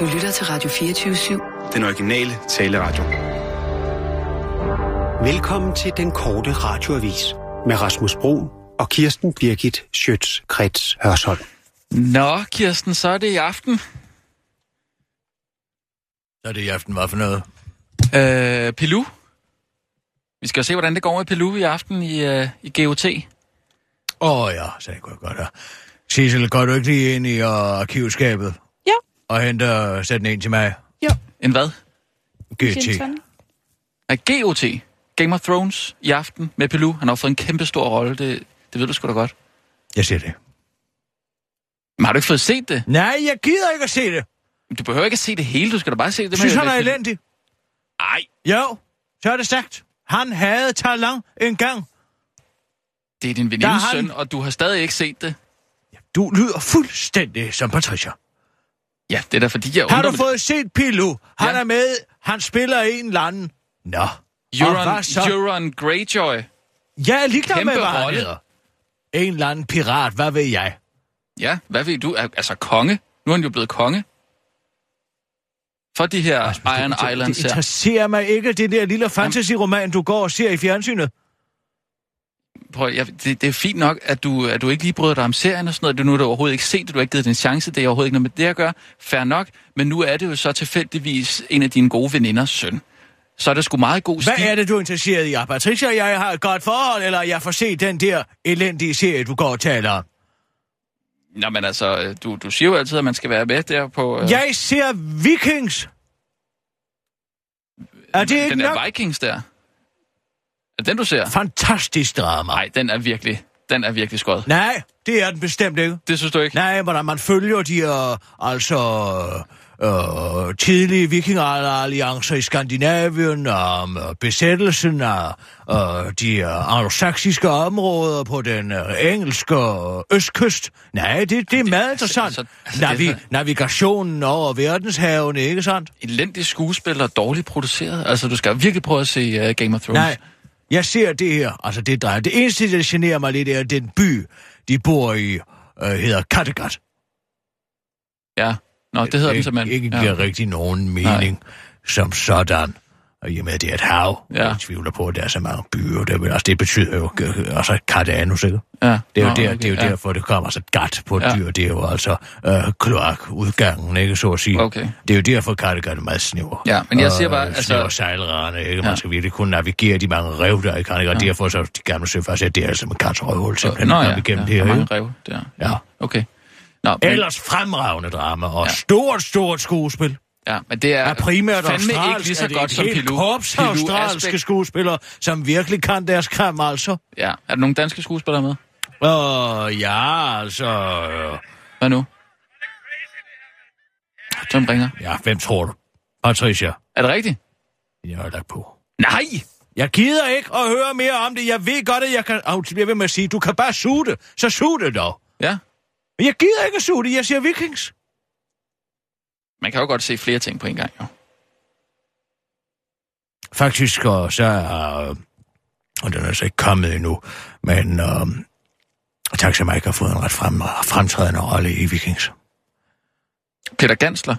Du lytter til Radio 24-7. Den originale taleradio. Velkommen til den korte radioavis med Rasmus Bro og Kirsten Birgit Schøtz-Krets Hørsholm. Nå, Kirsten, så er det i aften. Så er det i aften, hvad for noget? Øh, Pilou. Vi skal jo se, hvordan det går med Pilou i aften i, øh, i GOT. Åh oh, ja, så det kunne jeg godt høre. Sissel, går du ikke lige ind i uh, arkivskabet? Og henter, sæt den ind til mig. Jo. En hvad? GT. Nej, GOT. Game of Thrones i aften med Pilou. Han har fået en kæmpe stor rolle, det, det ved du sgu da godt. Jeg siger det. Men har du ikke fået set det? Nej, jeg gider ikke at se det. Du behøver ikke at se det hele, du skal da bare se det synes, med... han er elendig. Ej, Jo, så er det sagt. Han havde talent en gang. det er din venindes han. søn, og du har stadig ikke set det. Du lyder fuldstændig som Patricia. Ja, det er da fordi, jeg Har du mig- fået set Pilu? Han Ja. er med. Han spiller en eller anden. Nå. Euron? Euron Greyjoy. Jeg er ligeglad med, hvad han hedder. En eller anden pirat, hvad ved jeg? Ja, hvad ved du? Al- Altså konge. Nu er han jo blevet konge. For de her Iron det, Islands det her. interesserer mig ikke, det der lille fantasy-roman, du går og ser i fjernsynet. Prøv, jeg, det, det er fint nok, at du, at du ikke lige bryder dig om serien og sådan noget. Du nu har du overhovedet ikke set det, du har ikke givet det en chance. Det er overhovedet ikke noget med det at gøre. Fair nok. Men nu er det jo så tilfældigvis en af dine gode veninders søn. Så er det sgu meget god Hvad stil. er det, du er interesseret i? Ja, Patricia jeg har et godt forhold, eller jeg får set den der elendige serie, du går og taler om? Nå, men altså, du, du siger jo altid, at man skal være med der på... øh, Jeg ser Vikings. Er det ikke den nok? er Vikings der. Den, du ser? Fantastisk drama. Nej, den er virkelig, den er virkelig skød. Nej, det er den bestemt ikke. Det synes du ikke? Nej, hvordan man følger de uh, altså uh, tidlige vikingalliancer i Skandinavien, om uh, besættelsen af uh, de uh, anglosaksiske områder på den uh, engelske uh, østkyst. Nej, det, det er meget interessant. altså, altså, det Navi- er- navigationen over verdenshavene, ikke sandt? Elendig skuespiller, dårligt produceret. Altså, du skal virkelig prøve at se uh, Game of Thrones. Nej, jeg ser det her. Altså, det drejer. Det eneste, der generer mig lidt, er den by, de bor i, uh, hedder Kattegat. Ja. Nå, det hedder den ikke, simpelthen. ikke ja. giver rigtig nogen mening Nej. som sådan. Og i og med, at det er et hav, Ja. ja. jeg tvivler på, at der er så mange byer. Det, vil- altså, det betyder jo øh, altså Cardanus, ikke? Ja. Det er jo, Nå, der, okay, det er jo ja. derfor, det kommer så gat på et Ja. dyr. Det er jo altså øh, kloakudgangen, ikke? Så at sige. Okay. Det er jo derfor, Kattegat er meget snæver. Ja, men jeg siger bare, altså- Snæver sejlrane, ikke? Ja. Man skal virkelig kunne navigere de mange rev, der er i Kattegat. Ja. Ja. Derfor så de gamle søfærds, at det er altså med kats røvhul, simpelthen. Nå at ja, ja, det her, er mange rev der. Ja. Okay. Nå, men, Ellers fremragende drama, og Ja. ja. stort, stort skuespil. Ja, men det er, er primært fandme ikke lige så godt som Pilou. korps Pilou australske skuespillere, som virkelig kan deres kram, altså. Ja, er der nogle danske skuespillere med? Åh, uh, ja, altså... øh, Hvad nu? Hvem ringer? Ja, hvem tror du? Patricia. Er det rigtigt? Jeg har lagt på. Nej! Jeg gider ikke at høre mere om det. Jeg ved godt, at jeg kan... Jeg ved med at sige, du kan bare suge det. Så sug det dog. Ja, Men jeg gider ikke at suge det. Jeg siger vikings. Man kan jo godt se flere ting på en gang, jo. Faktisk, og så er... Og den er så ikke kommet endnu. Men øh, Taxa Mike har fået en ret frem, fremtrædende rolle i Vikings. Peter Gansler?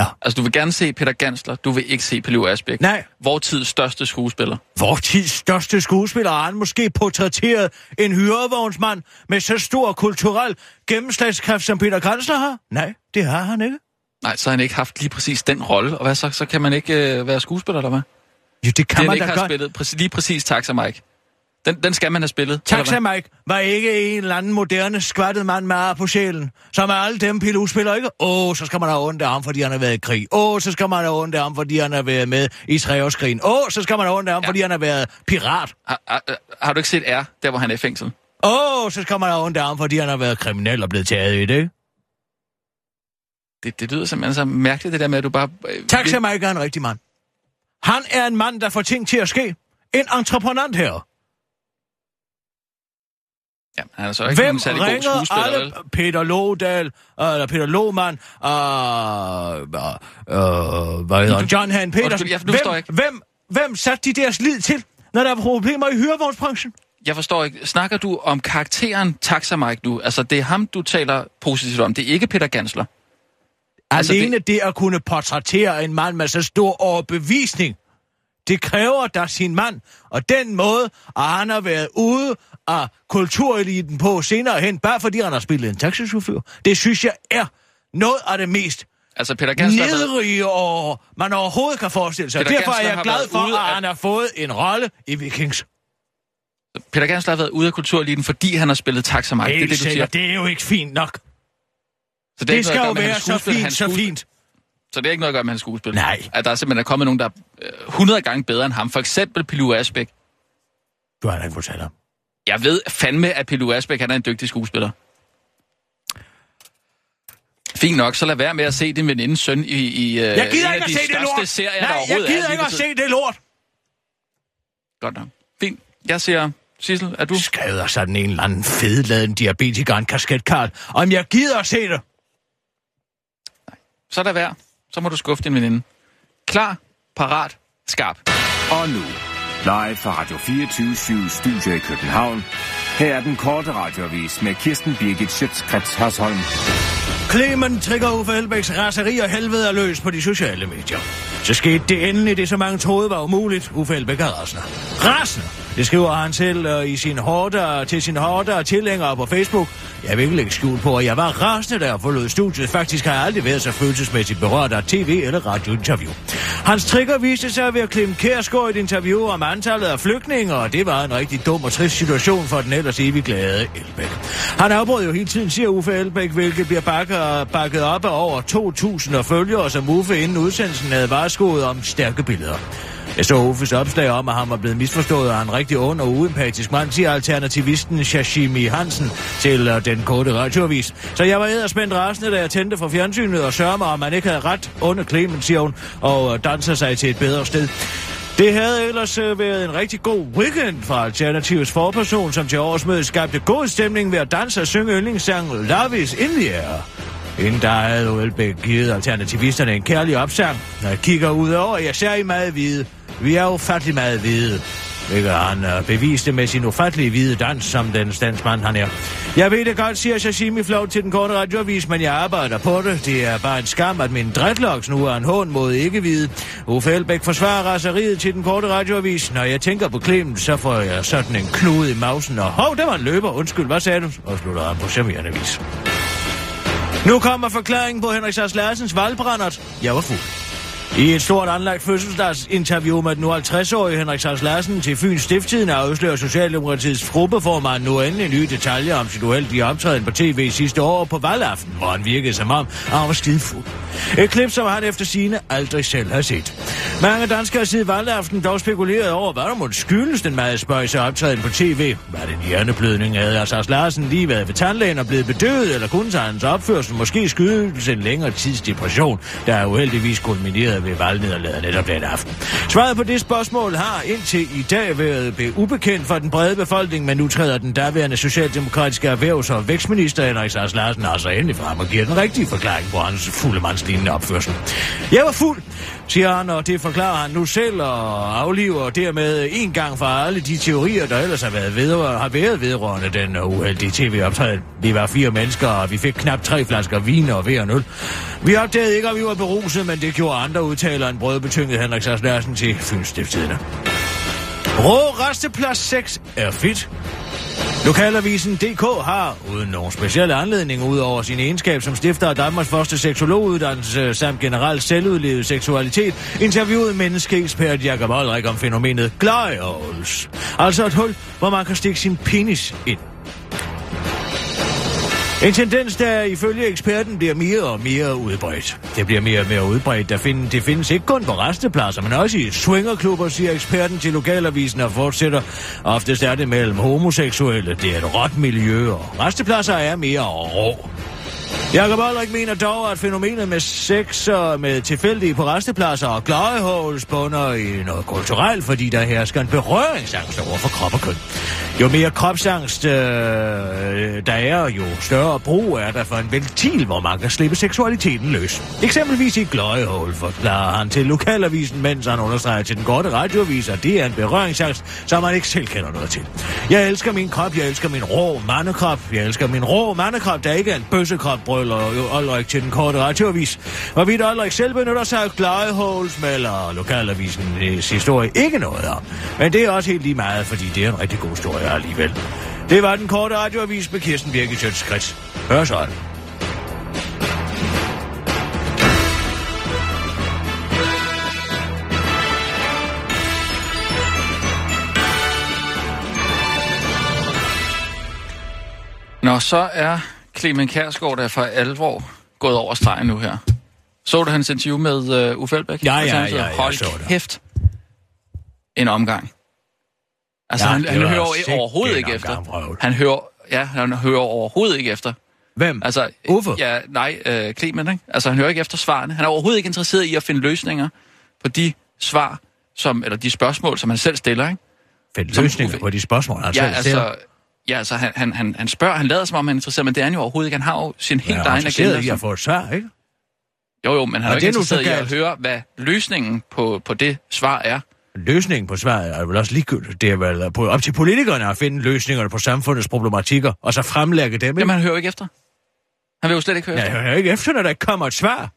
Ja. Altså, du vil gerne se Peter Gansler, du vil ikke se Pilou Asbæk. Nej, Vor tids største skuespiller. Vor tids største skuespiller har han måske portrætteret en hyrevognsmand med så stor kulturel gennemslagskraft, som Peter Kansler har? Nej, det har han ikke. Nej, så har han ikke haft lige præcis den rolle. Og hvad så? Så kan man ikke øh, være skuespiller, eller hvad? Jo, det kan Den man ikke da har godt. spillet. Præcis, lige præcis Taxa Mike. Den, den skal man have spillet. Taxa? Mike var ikke en eller anden moderne skvattet mand med ar på sjælen, som er alle dem Pilou spiller, ikke? Åh, oh, så skal man have ondt af ham, fordi han har været i krig. Åh, oh, så skal man have ondt af ham, fordi han har været med i treårskrigen. Åh, oh, så skal man have ondt af ham, Ja. fordi han har været pirat. Har, har, har du ikke set R, der hvor han er i fængsel? Åh, oh, så skal man have ondt af ham, fordi han har været kriminel og blevet taget i det. Det, det lyder simpelthen så mærkeligt, det der med, at du bare... Øh, Taxa Mike er en rigtig mand. Han er en mand, der får ting til at ske. En entreprenant her. Ja, han er så ikke Hvem nogen god ringer skuespiller, alle vel? Peter Lodal, eller Peter Lohmann, og uh, uh, hvad hedder han? John Han Petersen. Undskyld, jeg- jeg hvem, hvem, hvem satte de deres lid til, når der er problemer i hyrevognsbranchen? Jeg forstår ikke. Snakker du om karakteren Taxa Mike nu? Altså, det er ham, du taler positivt om. Det er ikke Peter Gansler. Altså, Alene det... det at kunne portrættere en mand med så stor overbevisning, det kræver da sin mand, og den måde, at han har været ude af kultureliten på senere hen, bare fordi han har spillet en taxichauffør, det synes jeg er noget af det mest Altså, Peter Gansler nedrige, og man overhovedet kan forestille sig. Peter Derfor er jeg glad for, at af- han har fået en rolle i Vikings. Peter Gansler har været ude af kultureliten, fordi han har spillet taxamark. Det er det, du siger. det er jo ikke fint nok. Så Det, er det skal jo være så fint, så fint. Så det er ikke noget at gøre med hans skuespil? Nej. At der simpelthen er kommet nogen, der er øh, 100 gange bedre end ham. For eksempel Pilu Asbæk. Du har ikke fortalt ham. Jeg ved fandme, at Pilu Asbæk han er en dygtig skuespiller. Fint nok, så lad være med at se din venindes søn i, i øh, Jeg gider ikke af at de se det lort. serier, der Nej, jeg overhovedet er gider lige ikke at se det lort. Godt nok. Fint. Jeg siger, Sissel, er du? Du skrev der sådan en eller anden fedladen diabetiker en kasketkarl. Om jeg gider at se det. Så lad være. Så må du skuffe din veninde. Klar, parat, skarp. Og nu, live fra Radio 24 Studio i København. Her er den korte radiovis med Kirsten Birgit Schøtzgrads Hasholm. Clement trigger Uffe Elbæks raseri og helvede er løs på de sociale medier. Så skete det endelig, det så mange troede var umuligt. Uffe Elbæk er rasende. Rasende! Det skriver han selv øh, i sin hårde, til sin hårde tilhængere på Facebook. Jeg vil ikke lægge skjul på, at jeg var rasende, da jeg forlod studiet. Faktisk har jeg aldrig været så følelsesmæssigt berørt af tv- eller radiointerview. Hans trigger viste sig ved at klemme Kærsgaard et interview om antallet af flygtninge, og det var en rigtig dum og trist situation for den ellers evig glade Elbæk. Han afbrød jo hele tiden, siger Uffe Elbæk, hvilket bliver bakket, bakket op af over 2.000 følgere, som Uffe inden udsendelsen havde varskoet om stærke billeder. Jeg så Uffes opslag om, at han var blevet misforstået af en rigtig ond og uempatisk mand, siger alternativisten Shashimi Hansen til øh, den korte radioavis. Så jeg var edderspændt rasende, da jeg tændte for fjernsynet og sørger mig, om man ikke havde ret under Clemens, siger hun, og øh, danser sig til et bedre sted. Det havde ellers øh, været en rigtig god weekend for Alternativets forperson, som til årsmødet skabte god stemning ved at danse og synge yndlingssang Love is in the air. Inden der havde Ølbæk givet alternativisterne en kærlig opsang. Når jeg kigger ud over, jeg ser I meget hvide. Vi er ufattelig meget hvide. Hvilket han øh, beviste med sin ufattelige hvide dans, som den standsmand han er. Jeg ved det godt, siger Sashimi flot til den korte radioavis, men jeg arbejder på det. Det er bare en skam, at min dreadlocks nu er en hån mod ikke-hvide. Uffe Elbæk forsvarer raseriet til den korte radioavis. Når jeg tænker på Clement, så får jeg sådan en knude i mausen, og hov, der var en løber. Undskyld, hvad sagde du? Og slutter han på charmerende vis. Nu kommer forklaringen på Henrik Sars Larsens valgbrændert. Jeg var fuld. I et stort anlagt fødselsdagsinterview med den nu 50-årige Henrik Sars Larsen til Fyns Stifttiden afslører Socialdemokratiets gruppeformand nu endelig nye detaljer om sit uheldige optræden på tv sidste år på valgaften, hvor han virkede som om, at han var skidefuld. Et klip, som han efter sine aldrig selv har set. Mange danskere har siden valgaften dog spekuleret over, hvad der måtte skyldes den meget spøjse optræden på tv. Var det en hjerneblødning? Havde Sars Larsen lige været ved tandlægen og blevet bedøvet, eller kunne hans opførsel måske skyldes en længere tids depression, der er uheldigvis kulmineret ved valgnederlaget netop den aften. Svaret på det spørgsmål har indtil i dag været ubekendt for den brede befolkning, men nu træder den daværende socialdemokratiske erhvervs- og vækstminister Henrik Sars Larsen altså endelig frem og giver den rigtige forklaring på hans fuldemandslignende opførsel. Jeg var fuld, siger han, og det forklarer han nu selv og afliver dermed en gang for alle de teorier, der ellers har været, vedrør, har været vedrørende den uh, uheldige tv-optræden. Vi var fire mennesker, og vi fik knap tre flasker vin og hver øl. Vi opdagede ikke, at vi var beruset, men det gjorde andre udtaler en brødbetynget Henrik Sars Larsen til Fyns Stiftstidende. Rå resteplads 6 er fedt. Lokalavisen DK har, uden nogen speciel anledning, ud over sin egenskab som stifter af Danmarks første seksologuddannelse samt generelt selvudlevet seksualitet, interviewet menneskeekspert Jakob Olrik om fænomenet gløjholes. Altså et hul, hvor man kan stikke sin penis ind. En tendens, der ifølge eksperten bliver mere og mere udbredt. Det bliver mere og mere udbredt. Der find, det findes ikke kun på restepladser, men også i swingerklubber, siger eksperten til lokalavisen og fortsætter. Oftest er det mellem homoseksuelle. Det er et råt miljø, og restepladser er mere rå. Jakob Olrik mener dog, at fænomenet med sex og med tilfældige på restepladser og gløjeholes bunder i noget kulturelt, fordi der hersker en berøringsangst over for krop og køn. Jo mere kropsangst øh, der er, jo større brug er der for en ventil, hvor man kan slippe seksualiteten løs. Eksempelvis i gløjehul, forklarer han til lokalavisen, mens han understreger til den korte radioavis, at det er en berøringsangst, som man ikke selv kender noget til. Jeg elsker min krop, jeg elsker min rå mandekrop, jeg elsker min rå mandekrop, der ikke er en bøssekrop brød Ulrik, til den korte radioavis. Hvorvidt Ulrik selv benytter sig af Glejehols melder lokalavisens historie, ikke noget om. Men det er også helt lige meget, fordi det er en rigtig god historie alligevel. Det var den korte radioavis med Kirsten Birgit Skridt. Hør sådan. Nå, så er Clemen Kærsgaard der for alvor gået over stregen nu her. Så du hans interview med uh, Uffe Elbæk? Ja, ja, ja, ja, Hold så det. kæft. En omgang. Altså, Ja, han, han hører overhovedet ikke efter. Han hører, ja, han hører overhovedet ikke efter. Hvem? Altså, Uffe? Ja, nej, øh, Clement, ikke? Altså, han hører ikke efter svarene. Han er overhovedet ikke interesseret i at finde løsninger på de svar, som, eller de spørgsmål, som han selv stiller, ikke? Find som løsninger Uffe- på de spørgsmål, han Ja, selv stiller. Ja, altså han, han, han, han spørger, han lader som om, han er interesseret, men det er han jo overhovedet ikke. Han har jo sin helt er egen agenda. Som, få et svar, ikke? jo, jo, men han er ikke er så interesseret i at høre, hvad løsningen på, på det svar er. Løsningen på svaret er vel også ligegyldigt. Det er vel på, op til politikerne at finde løsningerne på samfundets problematikker, og så fremlægge dem. Ikke? Jamen, han hører ikke efter. Han vil jo slet ikke høre Ja, efter. jeg hører ikke efter, når der ikke kommer et svar.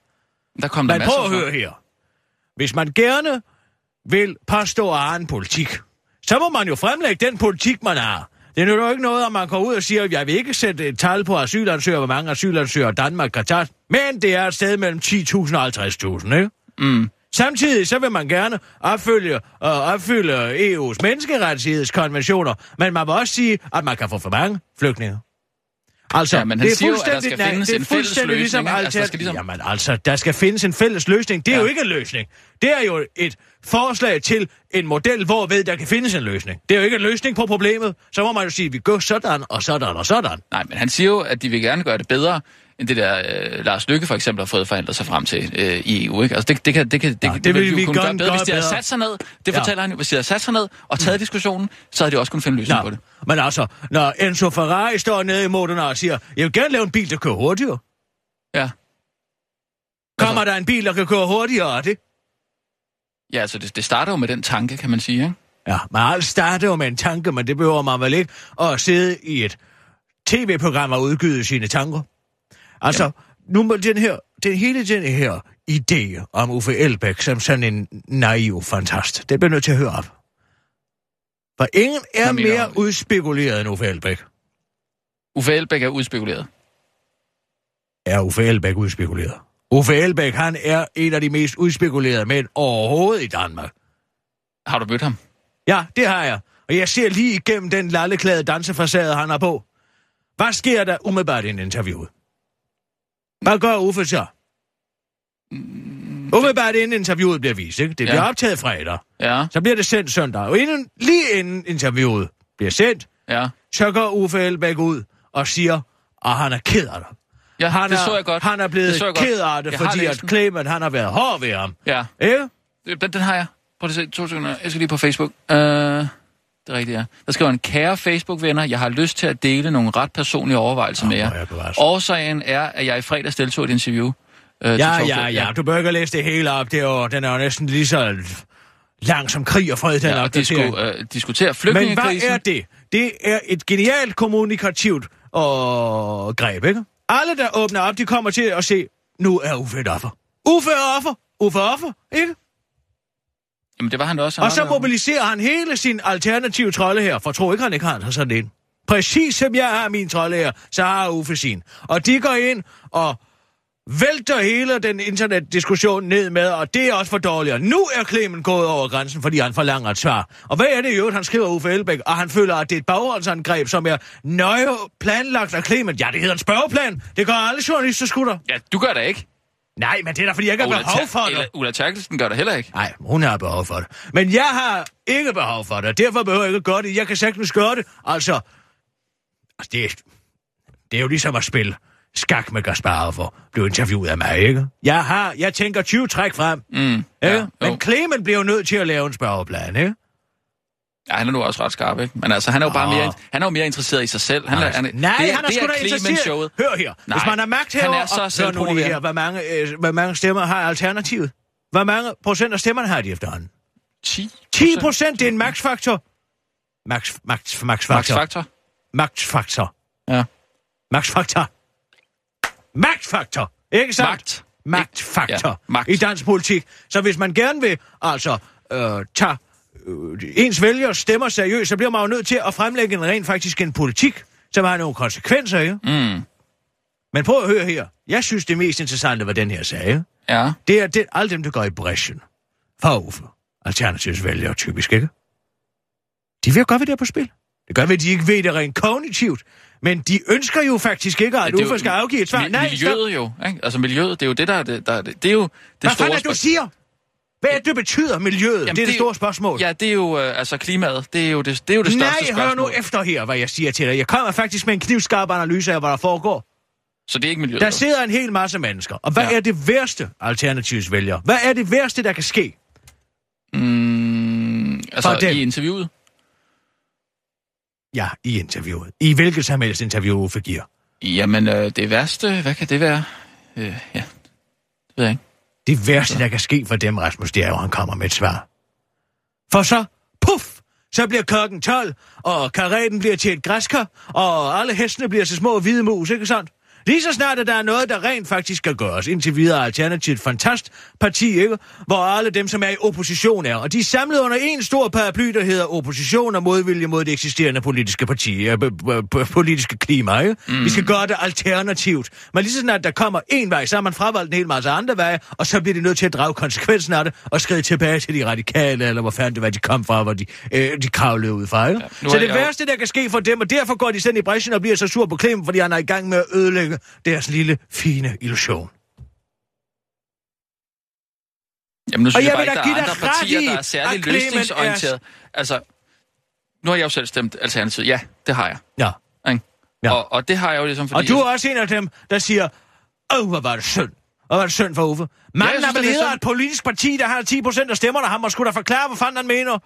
Der kom der Men prøv at høre her. Hvis man gerne vil påstå at en politik, så må man jo fremlægge den politik, man har. Det nytter jo ikke noget, at man går ud og siger, at jeg vil ikke sætte et tal på asylansøgere, hvor mange asylansøgere Danmark kan tage. Men det er et sted mellem 10.000 og 50.000, ikke? Mm. Samtidig så vil man gerne opfylde, uh, opfylde EU's menneskerettighedskonventioner, men man vil også sige, at man kan få for mange flygtninge. Altså, Ja, men han det er siger jo, at der skal nej, findes er en fælles fuldstændig løsning, ikke? Altså, der alternat- skal ligesom- Jamen altså, der skal findes en fælles løsning. Det er Ja. jo ikke en løsning. Det er jo et forslag til en model, hvorved der kan findes en løsning. Det er jo ikke en løsning på problemet. Så må man jo sige, at vi går sådan og sådan og sådan. Nej, men han siger jo, at de vil gerne gøre det bedre, end det der øh, Lars Lykke for eksempel har fået forhandlet sig frem til øh, i EU. Ikke? Altså det, det kan, det kan, det, kan, det vil de jo vi kunne gøre bedre. Hvis de havde sat sig ned, det Ja. fortæller han jo, hvis de havde sat sig ned og taget diskussionen, så havde de også kunnet finde løsning på det. men altså, når Enzo Ferrari står nede i motoren og siger, jeg vil gerne lave en bil, der kører hurtigere. Ja. Kommer der en bil, der kan køre hurtigere af det? Ja, altså det, det starter jo med den tanke, kan man sige, ikke? Ja, men alt starter jo med en tanke, men det behøver man vel ikke at sidde i et tv-program og udgyde sine tanker. Altså, ja. nu må den her, den hele den her idé om Uffe Elbæk som sådan en naiv fantast, det bliver nødt til at høre op. For ingen er mener mere udspekuleret end Uffe Elbæk. Uffe Elbæk er udspekuleret. Er Uffe Elbæk udspekuleret? Uffe Elbæk, han er en af de mest udspekulerede mænd overhovedet i Danmark. Har du mødt ham? Ja, det har jeg. Og jeg ser lige igennem den lalleklæde dansefacade, han har på. Hvad sker der umiddelbart i en interviewet? Hvad gør Uffe så? Umiddelbart inden interviewet bliver vist, ikke? Det bliver Ja. optaget fredag. Ja, Så bliver det sendt søndag. Og inden, lige inden interviewet bliver sendt, ja. så går Uffe Elbæk ud og siger, at han er ked af det. Ja, Han det er, så jeg godt. Han er blevet det så jeg godt. ked af det, Jeg fordi at. Clement, han har været hård ved ham. Ja, Ikke? den, den har jeg. Prøv at se, to sekunder. Jeg skal lige på Facebook. Uh, det er rigtigt, ja. Der skriver en kære Facebook-venner, jeg har lyst til at dele nogle ret personlige overvejelser med Åh, jer. er. Årsagen er, at jeg i fredags deltog i et interview. Uh, Ja, ja, ja. Du bør ikke læse det hele op. Det er jo, den er jo næsten lige så lang som krig og fred, den Ja, og skulle uh, diskutere Men flygtningekrisen. hvad er det? Det er et genialt kommunikativt og greb, ikke? Alle, der åbner op, de kommer til at se, nu er Uffe et offer. Uffe er offer. Uffe er offer, ikke? Jamen, det var han også. Han Og så mobiliserer han hele sin alternative trolde her, for tro ikke, han ikke har sådan en. Præcis som jeg har min trolde her, så har Uffe sin. Og de går ind og vælter hele den internetdiskussion ned med, og det er også for dårligt. Og nu er Clemen gået over grænsen, fordi han forlanger et svar. Og hvad er det i øvrigt, han skriver Uffe Elbæk, og han føler, at det er et bagholdsangreb, som er nøje planlagt af Clemen. Ja, det hedder en spørgeplan. Det gør alle journalister skutter. Ja, du gør det ikke. Nej, men det er da, fordi jeg ikke har behov for det. Ulla, Terkelsen gør det heller ikke. Nej, hun har behov for det. Men jeg har ikke behov for det, og derfor behøver jeg ikke at gøre det. Jeg kan sagtens gøre det. Altså, altså det, er- det er jo ligesom at spille skak med Gaspar for blive interviewet af mig, ikke? Jeg har, jeg tænker 20 træk frem, Mm, ikke? ja, Men. Clemen bliver jo nødt til at lave en spørgeplan, ikke? Ja, han er nu også ret skarp, ikke? Men altså, han er jo bare mere, han er jo mere interesseret i sig selv. Han er, han er, Nej, det han er sgu da interesseret. showet. Hør her. Nej, Hvis man er magt han herovre, er så og- hør nu lige her, hvor mange, øh, hvor mange stemmer har Alternativet? Hvor mange procent af stemmerne har de efterhånden? 10 10 procent, det er en max-faktor. Max, max, max, Max faktor. Factor. Max-faktor. Ja. Max-faktor. magtfaktor, ikke sandt? Magt. Magtfaktor Ja, magt. i dansk politik. Så hvis man gerne vil, altså, øh, tage ens vælgere stemmer seriøst, så bliver man jo nødt til at fremlægge en rent faktisk en politik, som har nogle konsekvenser, ikke? Mm. Men prøv at høre her. Jeg synes, det mest interessante var den her sag. Ja. Det er det, alle dem, der går i bræschen. For Uffe. Alternativets vælgere typisk, ikke? De ved godt, hvad det er på spil. Det gør, at de ikke ved det rent kognitivt. Men de ønsker jo faktisk ikke, at Uffe skal afgive et svar. Mi- Nej, stop. miljøet jo, ikke? Altså miljøet, det er jo det, der er det, der er det, det er jo det Hvad store fanden er du siger? Hvad er det, det betyder, miljøet? Jamen, det er det, er store spørgsmål. Ja, det er jo øh, altså klimaet. Det er jo det, det, er jo det Nej, største hør spørgsmål. nu efter her, hvad jeg siger til dig. Jeg kommer faktisk med en knivskarp analyse af, hvad der foregår. Så det er ikke miljøet. Der sidder en hel masse mennesker. Og hvad Ja. er det værste, Alternativets vælger? Hvad er det værste, der kan ske? Mm, altså For dem. i interviewet. Ja, i interviewet. I hvilket som helst interview, Uffe giver. Jamen, øh, det værste, hvad kan det være? Øh, ja, det ved jeg ikke. Det værste, der kan ske for dem, Rasmus, det er jo, at han kommer med et svar. For så, puff, så bliver klokken 12, og karetten bliver til et græskar, og alle hestene bliver til små hvide mus, ikke sandt? Lige så snart, at der er noget, der rent faktisk skal gøres, indtil videre Alternativet fantast parti, ikke? Hvor alle dem, som er i opposition er, og de er samlet under en stor paraply, der hedder opposition og modvilje mod det eksisterende politiske parti, øh, b- b- politiske klima, ikke? Mm. Vi skal gøre det alternativt. Men lige så snart der kommer en vej, så har man fravalgt en hel masse andre veje, og så bliver de nødt til at drage konsekvensen af det, og skride tilbage til de radikale, eller hvor fanden det var, de kom fra, hvor de, øh, de kravlede ud fra, ikke? Ja, så det værste, der kan ske for dem, og derfor går de selv i bræschen og bliver så sur på Clem, fordi han er i gang med at ødelægge deres lille, fine illusion. Jamen, nu synes Og jeg, jeg bare ikke, der er andre partier, der er særlig er- løsningsorienteret. Altså, nu har jeg jo selv stemt Alternativet. Ja, det har jeg. Ja. Ikke? Ja. Og, og det har jeg jo ligesom, fordi... Og du er også en af dem, der siger, åh, hvor var det synd. Hvor var det synd for Uffe. Manden synes, er er leder af et politisk parti, der har 10 procent af stemmerne. Han må sgu da forklare, hvad fanden han mener.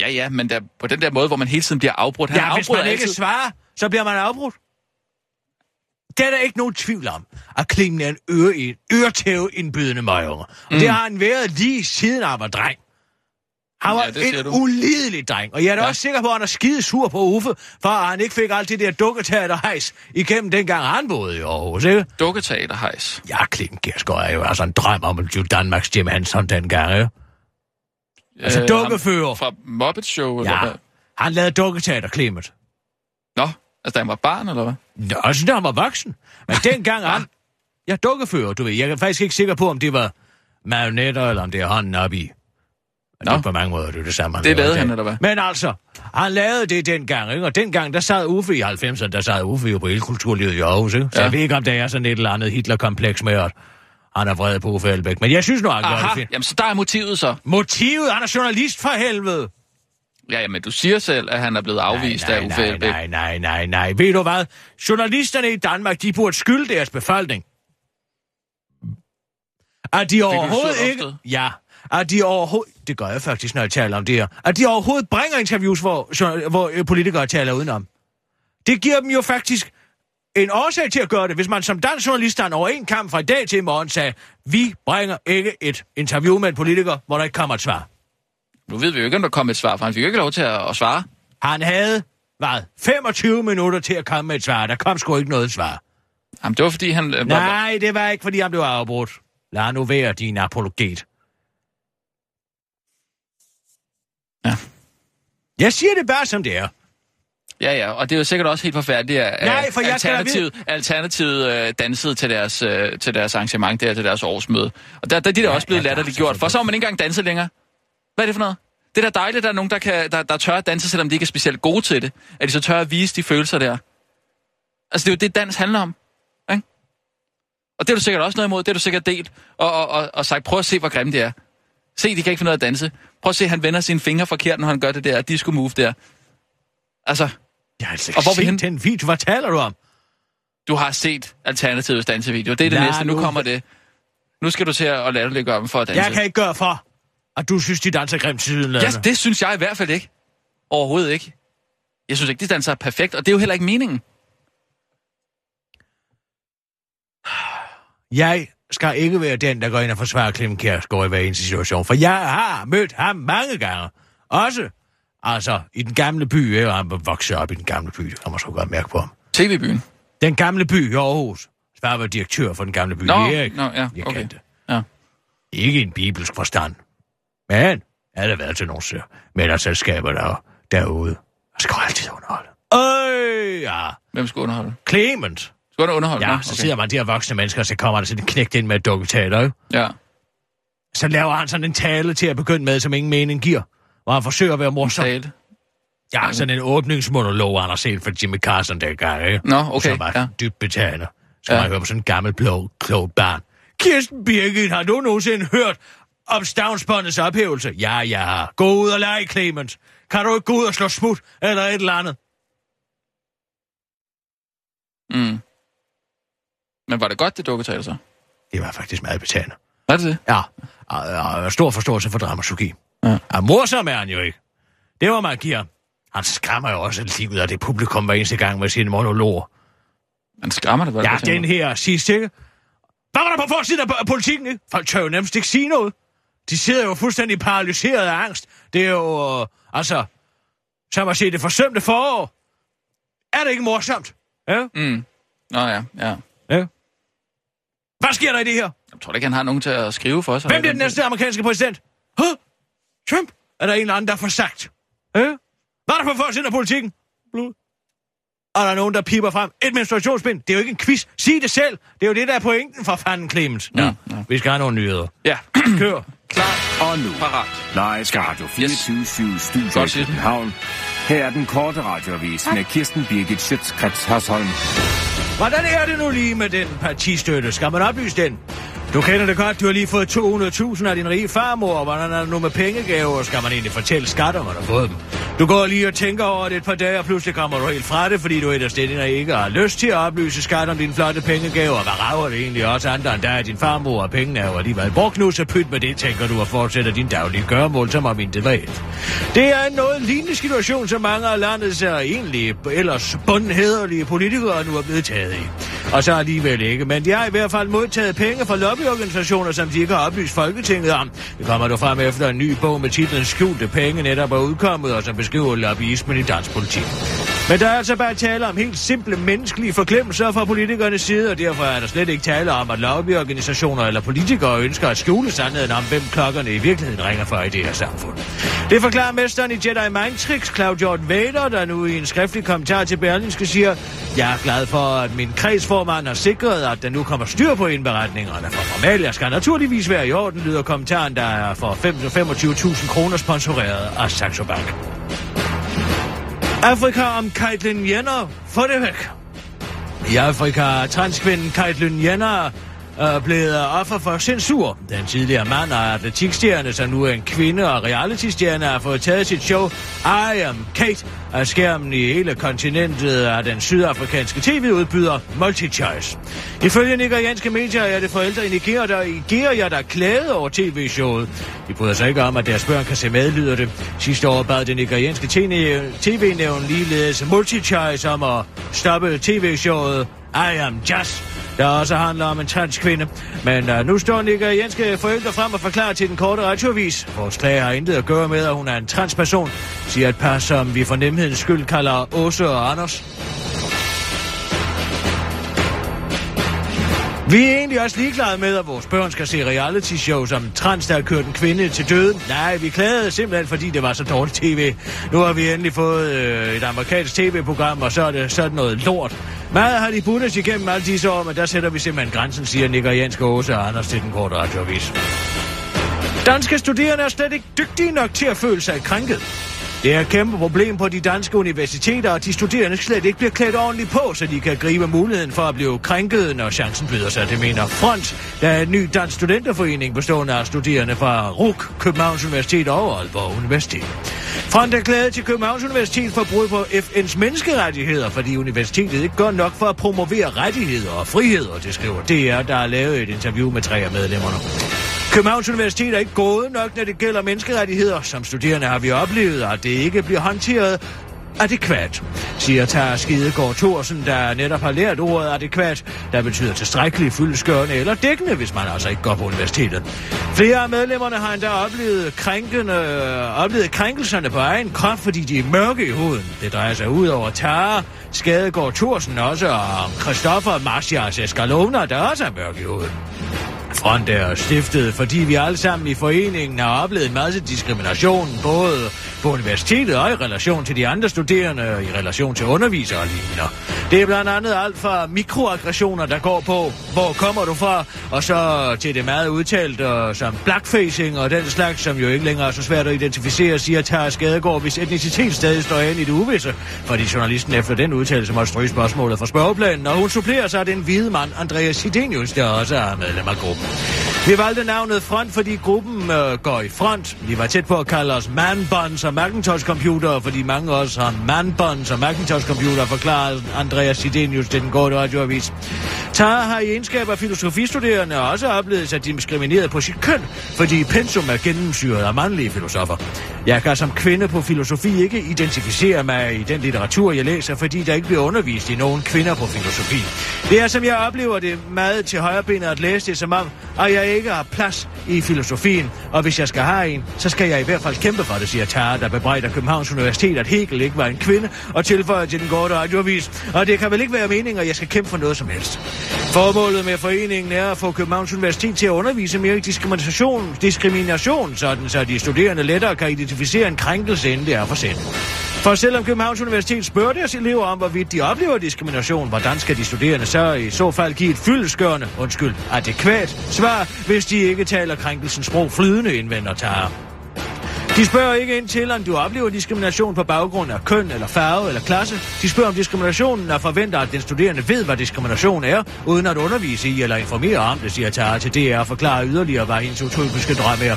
Ja, ja, men der, på den der måde, hvor man hele tiden bliver afbrudt. Han Ja, hvis afbryder man ikke altid. svarer, så bliver man afbrudt. Det er der ikke nogen tvivl om, at Clemen er en øre, øretæve indbydende møger. Og mm. det har han været lige siden han var dreng. Han var Ja, en ulidelig dreng, og jeg er da ja. Også sikker på, at han er skide sur på Uffe, for at han ikke fik alt det der dukketeaterhejs igennem dengang han boede i Aarhus, ikke? Dukketeaterhejs. Ja, Clemen Gersgaard er jo altså en drøm om at blive Danmarks Jim Hansen dengang, ikke? Altså Øh, dukkefører. ham Fra Muppet Show, eller Ja, hvad? han lavede dukketeater, Clement. Nå, altså da han var barn, eller hvad? Nå, altså, da han var voksen. Men dengang han... Jeg dukkefører, du ved. Jeg er faktisk ikke sikker på, om det var marionetter, eller om det er hånden op i. Nå. det på mange måder, det er det samme. han Det lavede han, eller hvad? Men altså, han lavede det dengang, ikke? Og dengang, der sad Uffe i 90'erne, der sad Uffe jo på hele kulturlivet i Aarhus, ikke? Så Ja. jeg ved ikke, om der er sådan et eller andet Hitler-kompleks med, at han er vred på Uffe Elbæk. Men jeg synes nu, han gør det Aha, fint. jamen så der er motivet så. Motivet, han er journalist for helvede. Ja, jamen du siger selv, at han er blevet afvist nej, af Uffe nej, Elbæk. nej, nej, nej, nej. Ved du hvad? Journalisterne i Danmark, de burde skylde deres befolkning. At de overhovedet ikke... Ja, at de overhovedet... Det gør jeg faktisk, når jeg taler om det her. At de overhovedet bringer interviews, hvor, hvor øh, politikere taler udenom. Det giver dem jo faktisk en årsag til at gøre det, hvis man som dansk journalist har en over en kamp fra i dag til i morgen sagde, vi bringer ikke et interview med en politiker, hvor der ikke kommer et svar. Nu ved vi jo ikke, om der kom et svar, for han fik jo ikke lov til at, at svare. Han havde, hvad, 25 minutter til at komme med et svar. Der kom sgu ikke noget svar. Jamen, det var fordi, han... øh, Nej, det var ikke, fordi han blev afbrudt. Lad nu være, din apologet. Ja. Jeg siger det bare, som det er. Ja, ja, og det er jo sikkert også helt forfærdeligt, at Nej, for jeg skal da Alternativet, Alternativet øh, dansede til deres, øh, til deres arrangement der, til deres årsmøde. Og der, der de er da Ja, også blevet ja, latterligt der er gjort, for så har man ikke engang danset længere. Hvad er det for noget? Det er da dejligt, at der er nogen, der, kan, der, der tør at danse, selvom de ikke er specielt gode til det. At de så tør at vise de følelser der. Altså, det er jo det, dans handler om. Ikke? Og det er du sikkert også noget imod. Det er du sikkert delt. Og, og, og, og sagt, prøv at se, hvor grimme det er. Se, de kan ikke finde ud af at danse. Prøv at se, han vender sine fingre forkert, når han gør det der disco move der. Altså, Jeg har altså Og hvor er vi set henne? den video. Hvad taler du om? Du har set Alternativets dansevideo. Det er det Lad næste. Nu nu- kommer det. Nu skal du til at latterliggøre dem for at danse. Jeg kan ikke gøre for, at du synes, de danser grimt siden. Ja, det synes jeg i hvert fald ikke. Overhovedet ikke. Jeg synes ikke, de danser perfekt, og det er jo heller ikke meningen. Jeg skal ikke være den, der går ind og forsvarer Clem Kjærsgaard i hver eneste situation, for jeg har mødt ham mange gange. Også, altså, i den gamle by, ikke? og han voksede op i den gamle by, det kan man så godt mærke på ham. TV-byen. Den gamle by i Aarhus. Far var direktør for den gamle by Nå, Erik. nå, ja, Jeg okay. kendte. Ja. Ikke en bibelsk forstand. Men havde det været til nogle sø- middagsselskaber der, derude. Og skal altid underholde. Øh, ja. Hvem skulle underholde? Clement. Skulle du underholde? Ja, Nå, så sidder man de her voksne mennesker, og så kommer der sådan en knægt ind med et dukketeater, ikke? Ja. Så laver han sådan en tale til at begynde med, som ingen mening giver. Hvor han forsøger at være morsom. Tale. Ja, sådan en åbningsmonolog, han har set for Jimmy Carson dengang, ikke? Nå, okay, Som var ja. dybt betagende. Så ja. man hører på sådan en gammel, blå, klog barn. Kirsten Birgit, har du nogensinde hørt om stavnsbåndets ophævelse? Ja, har. Gå ud og lege, Clement. Kan du ikke gå ud og slå smut, eller et eller andet? Mm. Men var det godt, det dukketal så? Det var faktisk meget betagende. Var det det? Ja, og, og, og stor forståelse for dramaturgi. Ja. Og morsom er han jo ikke. Det var man giver. Han skræmmer jo også livet af det publikum hver eneste gang med sine monologer. Man skræmmer det, det Ja, det, den her sidste, ikke? Hvad var der på forsiden af politikken, ikke? Folk tør jo nærmest ikke sige noget. De sidder jo fuldstændig paralyseret af angst. Det er jo, øh, altså, som at se det forsømte forår. Er det ikke morsomt? Ja? Mm. Nå ja, ja. ja. Hvad sker der i det her? Jeg tror ikke, han har nogen til at skrive for sig. Hvem bliver den næste amerikanske præsident? Huh? Trump? Er der en eller anden, der får sagt? Ja? Hvad er der på forsiden af politikken? Blod. Er der nogen, der piper frem? Et menstruationsbind? Det er jo ikke en quiz. Sig det selv. Det er jo det, der er pointen for fanden, Clemens. Ja, ja. vi skal have nogle nyheder. Ja, Kør. Klar. Og nu, Parat. live Radio 24 Studio Godt i. København. Her er den korte radiovis med Kirsten Birgit Schøtzgrads Hasholm. Hvordan er det nu lige med den partistøtte? Skal man oplyse den? Du kender det godt, du har lige fået 200.000 af din rige farmor. Hvordan er det nu med pengegaver? Skal man egentlig fortælle skatter, man har fået dem? Du går lige og tænker over det et par dage, og pludselig kommer du helt fra det, fordi du et af stederne ikke har lyst til at oplyse skat om dine flotte pengegaver. Hvad rager det egentlig også andre end dig, din farmor, og pengene er jo alligevel brugt nu, så pyt med det, tænker du, og fortsætter din daglige gørmål, som om intet var et. Det er en noget lignende situation, som mange af landets øh, er egentlig ellers bundhederlige politikere nu er blevet taget i. Og så alligevel ikke, men de har i hvert fald modtaget penge fra lobbyorganisationer, som de ikke har oplyst Folketinget om. Det kommer du frem efter en ny bog med titlen Skjulte penge netop er udkommet, og som beskriver lobbyismen i dansk politik. Men der er altså bare tale om helt simple menneskelige forglemmelser fra politikernes side, og derfor er der slet ikke tale om, at lobbyorganisationer eller politikere ønsker at skjule sandheden om, hvem klokkerne i virkeligheden ringer for i det her samfund. Det forklarer mesteren i Jedi Mind Tricks, Cloud Jordan Vader, der nu i en skriftlig kommentar til Berlinske siger, jeg er glad for, at min kredsformand har sikret, at der nu kommer styr på indberetningerne. For formalia skal naturligvis være i orden, lyder kommentaren, der er for 25.000 kroner sponsoreret af Saxo Bank. Afrika om Caitlyn Jenner. Få det væk. I Afrika er transkvinden Caitlyn Jenner er blevet offer for censur. Den tidligere mand og atletikstjerne, som nu er en kvinde og realitystjerne, har fået taget sit show I Am Kate af skærmen i hele kontinentet af den sydafrikanske tv-udbyder Multichoice. Ifølge nigerianske medier er det forældre i Nigeria, der, Nigeria, der er klædet over tv-showet. De bryder sig ikke om, at deres børn kan se med, lyder det. Sidste år bad det nigerianske tv-nævn ligeledes Multichoice om at stoppe tv-showet I Am Just der også handler om en transkvinde. Men uh, nu står nigerianske forældre frem og forklarer til den korte radiovis. Vores klage har intet at gøre med, at hun er en transperson, siger et par, som vi for nemhedens skyld kalder Åse og Anders. Vi er egentlig også ligeglade med, at vores børn skal se reality shows som trans, der har kørt en kvinde til døden. Nej, vi klagede simpelthen, fordi det var så dårligt tv. Nu har vi endelig fået øh, et amerikansk tv-program, og så er det sådan noget lort. Meget har de bundet igennem alle disse år, men der sætter vi simpelthen grænsen, siger nigerianske Åse og Anders til den korte radioavis. Danske studerende er slet ikke dygtige nok til at føle sig krænket. Det er et kæmpe problem på de danske universiteter, at de studerende slet ikke bliver klædt ordentligt på, så de kan gribe muligheden for at blive krænket, når chancen byder sig. Det mener Front, der er en ny dansk studenterforening bestående af studerende fra RUK, Københavns Universitet og Aalborg Universitet. Front er glad til Københavns Universitet for brud på FN's menneskerettigheder, fordi universitetet ikke gør nok for at promovere rettigheder og friheder, det skriver DR, der har lavet et interview med tre af medlemmerne. Københavns Universitet er ikke gået nok, når det gælder menneskerettigheder. Som studerende har vi oplevet, at det ikke bliver håndteret adekvat, siger Tara Skidegård Thorsen, der netop har lært ordet adekvat, der betyder tilstrækkeligt fyldeskørende eller dækkende, hvis man altså ikke går på universitetet. Flere af medlemmerne har endda oplevet, krænkende, oplevet krænkelserne på egen krop, fordi de er mørke i huden. Det drejer sig ud over Tara Skadegård Thorsen også og Christoffer Marcias Escalona, der også er mørke i huden. Front er stiftet, fordi vi alle sammen i foreningen har oplevet en masse diskrimination, både på universitetet og i relation til de andre studerende, og i relation til undervisere og lignende. Det er blandt andet alt fra mikroaggressioner, der går på, hvor kommer du fra, og så til det meget udtalt og som blackfacing og den slags, som jo ikke længere er så svært at identificere, siger Tara Skadegård, hvis etnicitet stadig står hen i det uvisse, fordi journalisten efter den udtalelse måtte stryge spørgsmålet fra spørgeplanen, og hun supplerer sig den hvide mand, Andreas Sidenius, der også er medlem af gruppen. Vi valgte navnet Front, fordi gruppen øh, går i front. Vi var tæt på at kalde os manbuns og Macintosh-computer, fordi mange af os har manbånds og Macintosh-computer, forklarer Andreas Sidenius til den gode radioavis. Tara har i egenskab af filosofistuderende også oplevet sig diskrimineret på sit køn, fordi pensum er gennemsyret af mandlige filosofer. Jeg kan som kvinde på filosofi ikke identificere mig i den litteratur, jeg læser, fordi der ikke bliver undervist i nogen kvinder på filosofi. Det er, som jeg oplever det, meget til højrebenet at læse det, som om, at jeg ikke har plads i filosofien, og hvis jeg skal have en, så skal jeg i hvert fald kæmpe for det, siger Tara, der bebrejder Københavns Universitet, at Hegel ikke var en kvinde, og tilføjer til den gode radioavis. Og det kan vel ikke være meningen, at jeg skal kæmpe for noget som helst. Formålet med foreningen er at få Københavns Universitet til at undervise mere i diskrimination, diskrimination sådan så de studerende lettere kan identificere en krænkelse, inden det er for sent. For selvom Københavns Universitet spørger deres elever om, hvorvidt de oplever diskrimination, hvordan skal de studerende så i så fald give et fyldeskørende, undskyld, adekvat svar, hvis de ikke taler krænkelsens sprog flydende, indvender Tara. De spørger ikke ind til, om du oplever diskrimination på baggrund af køn eller farve eller klasse. De spørger om diskriminationen og forventer, at den studerende ved, hvad diskrimination er, uden at undervise i eller informere om det, siger Tara til DR og forklarer yderligere, hvad hendes utopiske drøm er.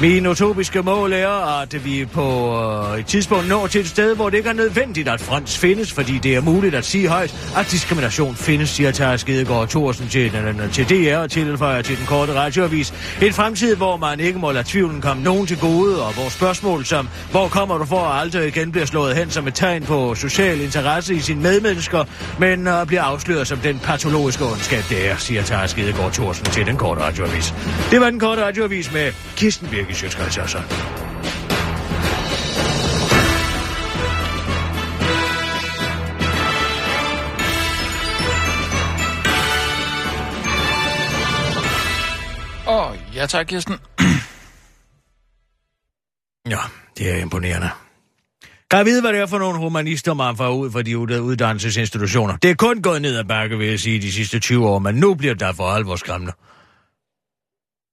Min utopiske mål er, at vi på øh, et tidspunkt når til et sted, hvor det ikke er nødvendigt, at frans findes, fordi det er muligt at sige højt, at diskrimination findes, siger Tara Skedegaard Thorsen til, øh, øh, til DR og tilføjer til den korte radioavis. En fremtid, hvor man ikke må lade tvivlen komme nogen til gode, og hvor spørgsmål som, hvor kommer du for at aldrig igen bliver slået hen som et tegn på social interesse i sine medmennesker, men uh, bliver afsløret som den patologiske ondskab, det er, siger Tara Skedegaard Thorsen til den korte radioavis. Det var den korte radioavis med Kirsten Birgit Sjøtskreds altså. Åh, oh, ja tak, Kirsten. Ja, det er imponerende. Kan jeg vide, hvad det er for nogle humanister, man får ud fra de uddannelsesinstitutioner? Det er kun gået ned ad bakke, vil jeg sige, de sidste 20 år, men nu bliver der for alvor skræmmende.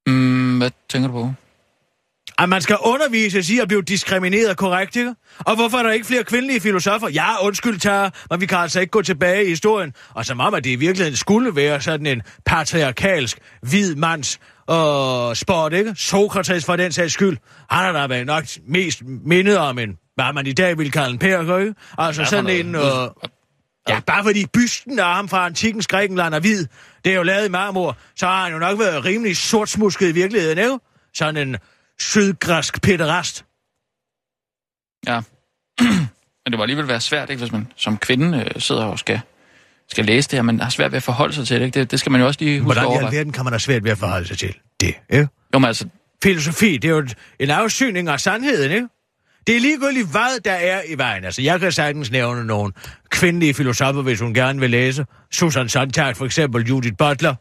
Mm, hvad tænker du på? At man skal undervises i at blive diskrimineret korrekt, ikke? Og hvorfor er der ikke flere kvindelige filosofer? Ja, undskyld, tager, men vi kan altså ikke gå tilbage i historien. Og som om, at det i virkeligheden skulle være sådan en patriarkalsk, hvid mands og sport, ikke? Sokrates for den sags skyld. Han har da været nok mest mindet om en, hvad man i dag vil kalde en pærker, ikke? Altså Ja, sådan en... Øh, ja, bare fordi bysten af ham fra antikens Grækenland er hvid, det er jo lavet i marmor, så har han jo nok været rimelig sortsmusket i virkeligheden, ikke? Sådan en sydgræsk pederast. Ja. Men det må alligevel være svært, ikke, hvis man som kvinde øh, sidder og skal, skal læse det her, men har svært ved at forholde sig til det. Ikke? Det, det skal man jo også lige huske Hvordan at i overveje. alverden kan man have svært ved at forholde sig til det, ikke? Jo, men altså, Filosofi, det er jo en afsyning af sandheden, ikke? Det er ligegyldigt, hvad der er i vejen. Altså, jeg kan sagtens nævne nogle kvindelige filosofer, hvis hun gerne vil læse. Susan Sontag, for eksempel Judith Butler.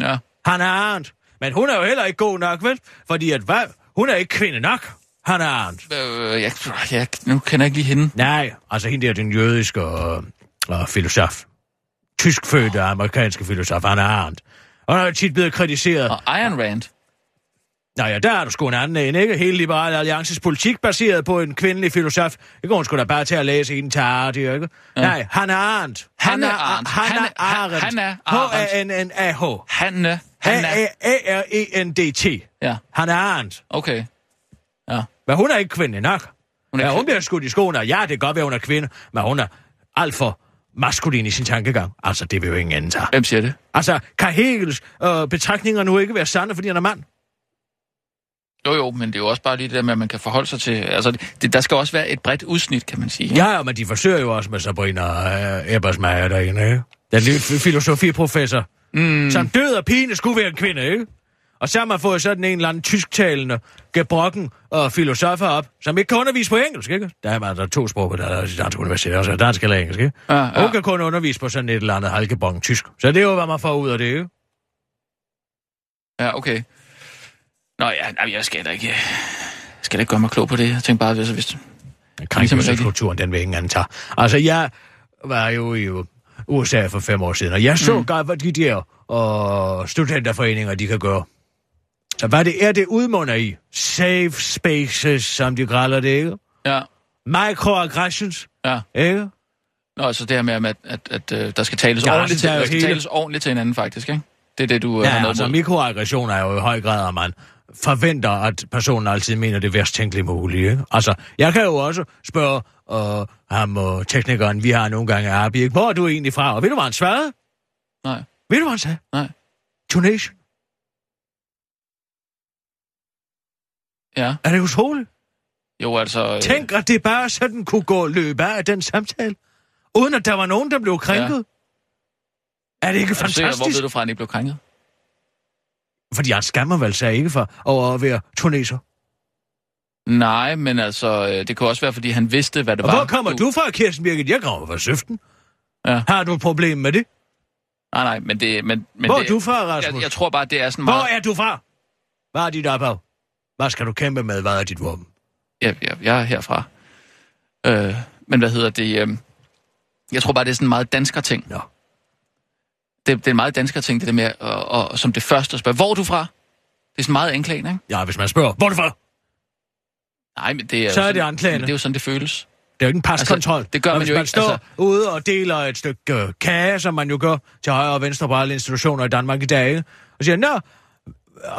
ja. Han er Arendt. Men hun er jo heller ikke god nok, vel? Fordi at, hvad? Hun er ikke kvinde nok. Han er Arendt. Øh, jeg, jeg, nu kender jeg ikke lige hende. Nej, altså hende der, den jødiske uh, uh, filosof. Tyskfødte amerikanske filosof, han er Arendt. Og han er tit blevet kritiseret. Og Iron Rand. Nå ja, der er du sgu en anden en, ikke? Hele Liberale Alliances politik baseret på en kvindelig filosof. Det går hun sgu da bare til at læse en tager, det er ikke? Ja. Nej, han er Arendt. Han er Arendt. Han er Han er- Arendt. han er Arendt. H-A-N-N-A-H. Hanne. A-R-E-N-D-T. Ja, Han er Arendt. okay. Ja. Men hun er ikke kvinde nok. Hun er ja, hun bliver skudt i skoene. Ja, det kan godt være, hun er kvinde, men hun er alt for maskulin i sin tankegang. Altså, det vil jo ingen anden tage. Hvem siger det? Altså, kan Hegels øh, betragtninger nu ikke være sande, fordi han er mand? Jo, jo, men det er jo også bare lige det der med, at man kan forholde sig til... Altså, det, der skal også være et bredt udsnit, kan man sige. Ja, ja, men de forsøger jo også med Sabrina uh, Ebersmeier derinde, ikke? Den lille filosofiprofessor. Mm. Som død og pine skulle være en kvinde, ikke? Og så har man fået sådan en eller anden tysktalende gebrokken og filosofer op, som ikke kan undervise på engelsk, ikke? Der er der er to sprog på der er dansk universitet, også dansk eller engelsk, ikke? Ja, ja. Hun kan kun undervise på sådan et eller andet halgebong tysk. Så det er jo, hvad man får ud af det, ikke? Ja, okay. Nå ja, nej, jeg skal da ikke... Jeg skal da ikke gøre mig klog på det. Jeg tænkte bare, hvis... hvis Krænkelseskulturen, den vil ingen anden tage. Altså, jeg var jo i USA for fem år siden, og jeg så mm. godt, hvad de der og studenterforeninger, de kan gøre. Så hvad det er, det udmunder i? Safe spaces, som de kalder det, ikke? ja, Microaggressions, ja. ikke? Nå, altså det her med, at, at, at, at der skal tales Ja, ordentligt, til, der er skal hele- tales ordentligt til hinanden, faktisk, ikke? Det er det, du øh, har Ja, noget altså mod. mikroaggression er jo i høj grad, at man forventer, at personen altid mener det værst tænkelige mulige. Ikke? Altså, jeg kan jo også spørge uh, ham og teknikeren, vi har nogle gange Arbi, hvor er du egentlig fra? Og ved du, hvad han svarede? Nej, Ved du, hvad han sagde? nej. Tunesien. Ja, Er det utroligt? jo, altså... øh, Tænk, at det bare sådan kunne gå løbe af den samtale, uden at der var nogen, der blev krænket. Ja. Er det ikke er du sikker, fantastisk? Hvor ved du fra, at han ikke blev krænket? Fordi han skammer vel sig ikke for over at være tuneser. Nej, men altså, øh, det kunne også være, fordi han vidste, hvad det Og var. hvor kommer du fra, Kirsten Birgit? Jeg kommer fra Søften. Ja. Har du et problem med det? Nej, nej, men det... Men, men Hvor det, er du fra, Rasmus? Jeg, jeg tror bare, det er sådan Hvor meget... er du fra? Hvad er dit ophav? Hvad skal du kæmpe med? Hvad er dit våben? Ja, ja, jeg er herfra. Øh, men hvad hedder det? Øh, jeg tror bare, det er sådan en meget dansker ting. Nå. Det, det er en meget dansker ting, det der med, at, og, som det første at spørge, hvor er du fra? Det er sådan meget anklagende, ikke? Ja, hvis man spørger, hvor er du fra? Nej, men det er, Så er det anklagende. Det er jo sådan, det føles. Det er jo ikke en paskontrol. Altså, det gør man hvis jo man ikke, står altså- ude og deler et stykke øh, kage, som man jo gør til højre og venstre på alle institutioner i Danmark i dag, ikke? og siger, nå,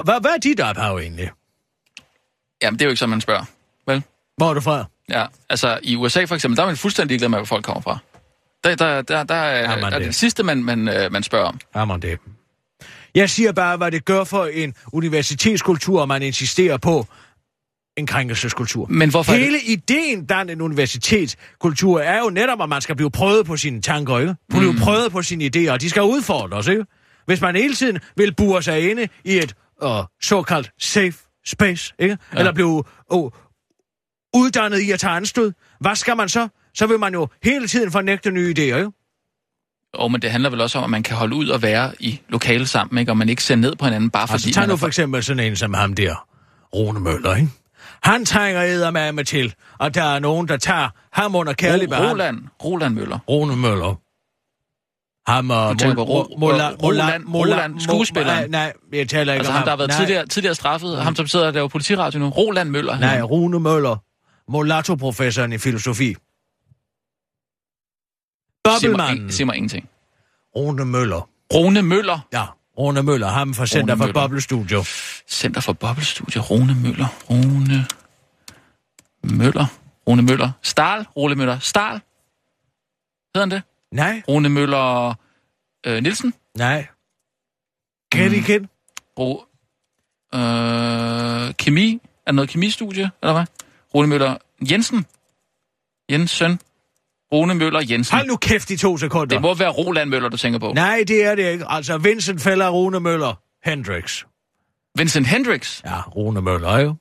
hvad, hvad er dit ophav egentlig? Jamen, det er jo ikke sådan, man spørger. Vel? Hvor er du fra? Ja, altså i USA for eksempel, der er man fuldstændig ligeglad med, hvor folk kommer fra. Der, der, der, der, er, der er det- det sidste, man, man, øh, man spørger om. Jamen det. Jeg siger bare, hvad det gør for en universitetskultur, man insisterer på en krænkelseskultur. Men hvorfor er det- Hele ideen blandt en universitetskultur er jo netop, at man skal blive prøvet på sine tanker, ikke? Blive mm. prøvet på sine idéer, og de skal udfordres, ikke? Hvis man hele tiden vil bure sig inde i et uh, såkaldt safe space, ikke? Ja. Eller blive uh, uddannet i at tage anstød, hvad skal man så? Så vil man jo hele tiden fornægte nye idéer, ikke? Og men det handler vel også om, at man kan holde ud og være i lokale sammen, ikke? og man ikke ser ned på hinanden, bare Altså, fordi tag man nu for eksempel sådan en som ham der, Rune Møller, ikke? Han trænger eddermame til, at der er nogen, der tager ham under kærlig Ro-. Roland, Roland Møller. Rune Møller. Ham og... På Ro- Roland- Roland, skuespilleren? Nej, nej, jeg taler ikke Altså om ham, der har været nej, tidligere, tidligere straffet, og ham som sidder og laver politiradio nu. Roland Møller. Nej. Rune Møller. Mulatto-professoren i filosofi. Bobbelmanden. sig mig ingenting. Rune Møller. Rune Møller. Ja, Rune Møller. Ham fra Center for Møller. Bobble Studio. Center for Bobbelstudie. Rune Møller. Rune Møller. Rune Møller. Stahl. Rune Møller. Stahl. Hedder han det? Nej, Rune Møller øh, Nielsen. nej. Kan Mm. I kende? Ro, øh, kemi. Er det noget kemistudie, eller hvad? Rune Møller Jensen. Jensen. Rune Møller Jensen. Hold nu kæft i to sekunder. Det må være Roland Møller, du tænker på. Nej, det er det ikke. Altså, Vincent Feller Rune Møller Hendrix. Vincent Hendricks. Ja, Rune Møller, jo.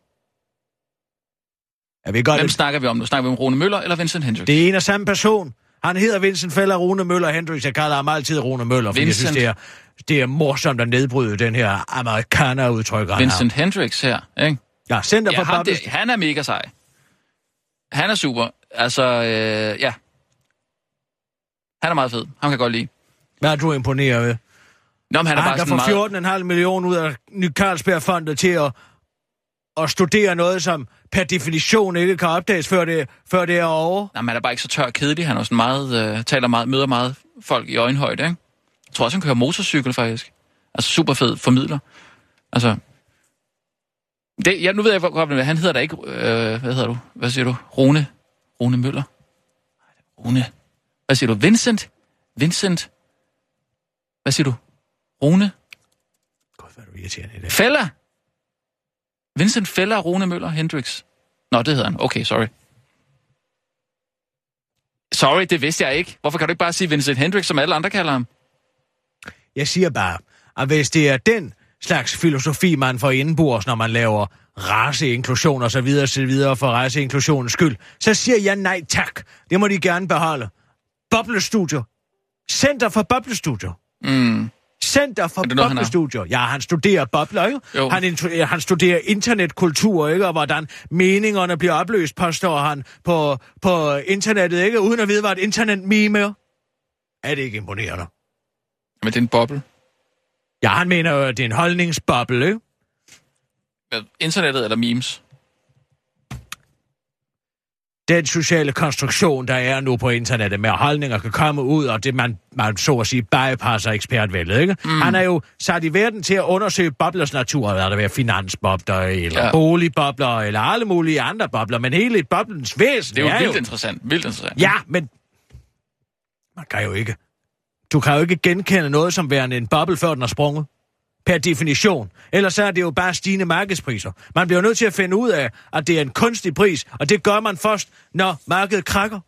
Ja, vi gør Hvem det. snakker vi om nu? Snakker vi om Rune Møller eller Vincent Hendricks? Det er en og samme person. Han hedder Vincent Feller Rune Møller Hendrix. Jeg kalder ham altid Rune Møller, fordi Vincent. jeg synes, det er, det er morsomt at nedbryde den her amerikaner-udtryk, Vincent Hendricks her, ikke? har. Ja, Center Ja, for ham, det, han er mega sej. Han er super. Altså, øh, ja. Han er meget fed. Han kan jeg godt lide. Hvad er du imponeret ved? Nå, men han er Han bare kan få meget... 14,5 millioner ud af Ny Carlsbergfondet til at, at studere noget, som per definition ikke kan opdages, før det, før det er over. Nej, men han er bare ikke så tør og kedelig. Han er sådan meget, øh, taler meget, møder meget folk i øjenhøjde, ikke? Jeg tror også, han kører motorcykel, faktisk. Altså, super fed formidler. Altså... Det, ja, nu ved jeg hvor godt, han hedder da ikke... Øh, hvad hedder du? Hvad siger du? Rune? Rune Møller? Rune... Hvad siger du? Vincent? Vincent? Hvad siger du? Rune? Gud, hvad er du irriterende i det. Fæller? Vincent Feller Rune Møller Hendrix. Nå, det hedder han. Okay, sorry. Sorry, det vidste jeg ikke. Hvorfor kan du ikke bare sige Vincent Hendrix, som alle andre kalder ham? Jeg siger bare, at hvis det er den slags filosofi, man får indenbords, når man laver raceinklusion og så videre, så videre for raceinklusionens skyld, så siger jeg nej tak. Det må de gerne beholde. Boblestudier. Center for boblestudier. Mm. Center for Er boblestudier. Ja, han studerer bobler, ikke? Jo. Han, han studerer internetkultur, ikke? Og hvordan meningerne bliver opløst, påstår han på, på internettet, ikke? Uden at vide, hvad et internet-meme er. Er det ikke imponerende? Men det er en boble. Ja, han mener jo, at det er en holdningsboble, ikke? Hvad, Internettet eller memes? Den sociale konstruktion, der er nu på internettet, med holdninger kan komme ud, og det man, man så at sige bypasser ekspertvældet, ikke? Mm. Han er jo sat i verden til at undersøge boblers natur, hvad der være finansbobler, eller ja. boligbobler, eller alle mulige andre bobler, men hele boblens væsen Det er jo er vildt jo... interessant. Vildt interessant. Ja, men man kan jo ikke... Du kan jo ikke genkende noget som værende en boble, før den er sprunget. Per definition. Ellers så er det jo bare stigende markedspriser. Man bliver nødt til at finde ud af, at det er en kunstig pris, og det gør man først, når markedet krakker.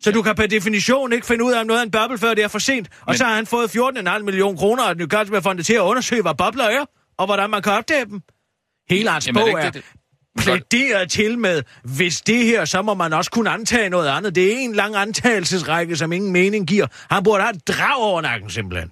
Så du kan per definition ikke finde ud af, om noget er en boble, før det er for sent. Og Men- så har han fået 14,5 millioner kroner af den fondet til at undersøge, hvad bobler er, og hvordan man kan opdage dem. Hele hans Jamen, det bog er det, det- plæderet til med, hvis det her, så må man også kunne antage noget andet. Det er en lang antagelsesrække, som ingen mening giver. Han burde have et drag over nakken, simpelthen.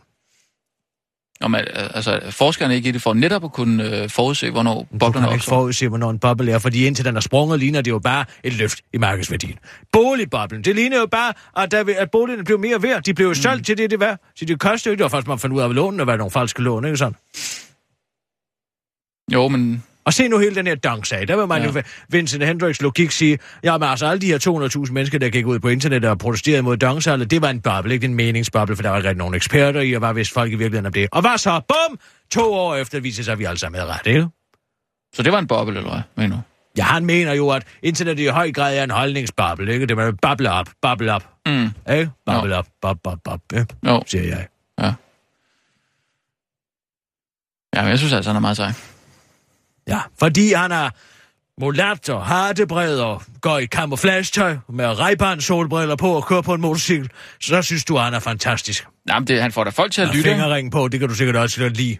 Om, altså, forskerne ikke i det for netop at kunne øh, forudse, hvornår Du boblerne kan ikke opstår. forudse, hvornår en boble er, fordi indtil den er sprunget, ligner det jo bare et løft i markedsværdien. Boligboblen, det ligner jo bare, at, der, at boligerne bliver mere værd. De blev jo solgt til det, det var. Så det koster jo ikke. Det var først, man fandt ud af, at lånene var nogle falske lån, ikke sådan? Jo, men Og se nu hele den her dunk-sag. Der vil man Ja. ja. jo Vincent Hendricks logik sige, ja, men altså alle de her 200.000 mennesker, der gik ud på internettet og protesterede mod dunk det var en boble, ikke en meningsboble, for der var ikke nogen eksperter i, og hvad vidste folk i virkeligheden om det. Og hvad så? Bum! To år efter viser sig, at vi alle sammen havde ret, ikke? så det var en boble, eller hvad? Mener du? Ja, han mener jo, at internettet i høj grad er en holdningsboble, ikke? Det er bubble op, bubble op, Mm. ikke? Bubble op, bob, bob, bob, ikke? Siger jeg. ja, men jeg synes altså, han er meget sej. Ja, fordi han er mulat og hartebred og går i camouflage-tøj med ray solbriller på og kører på en motorcykel, så synes du, han er fantastisk. Nej, men det, han får da folk til at Og lytte. fingerring på, det kan du sikkert også godt lide.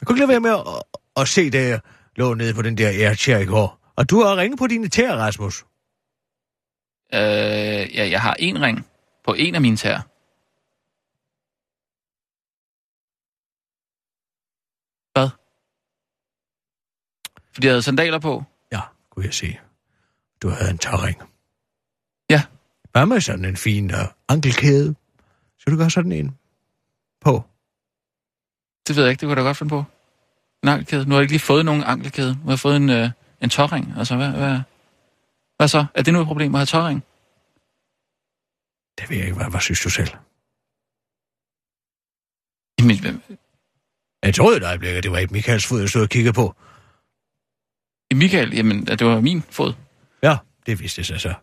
Jeg kunne ikke lade være med at, at se det, jeg lå nede på den der airchair i går. Og du har ringet på dine tæer, Rasmus. Øh, ja, jeg har en ring på en af mine tæer. Fordi jeg havde sandaler på. Ja, kunne jeg se. Du havde en tørring. Ja. Hvad med sådan en fin uh, ankelkæde? Så du gøre sådan en på? Det ved jeg ikke, det kunne jeg da godt finde på. En ankelkæde. Nu har jeg ikke lige fået nogen ankelkæde. Nu har jeg fået en, øh, en tårring. Altså, hvad, hvad, hvad så? Er det nu et problem at have tårring? Det ved jeg ikke. Hvad, hvad synes du selv? Jamen, Jeg troede et øjeblik, at det var et Michaels fod, jeg stod og kiggede på. Michael, jamen, det var min fod. Ja, det vidste jeg så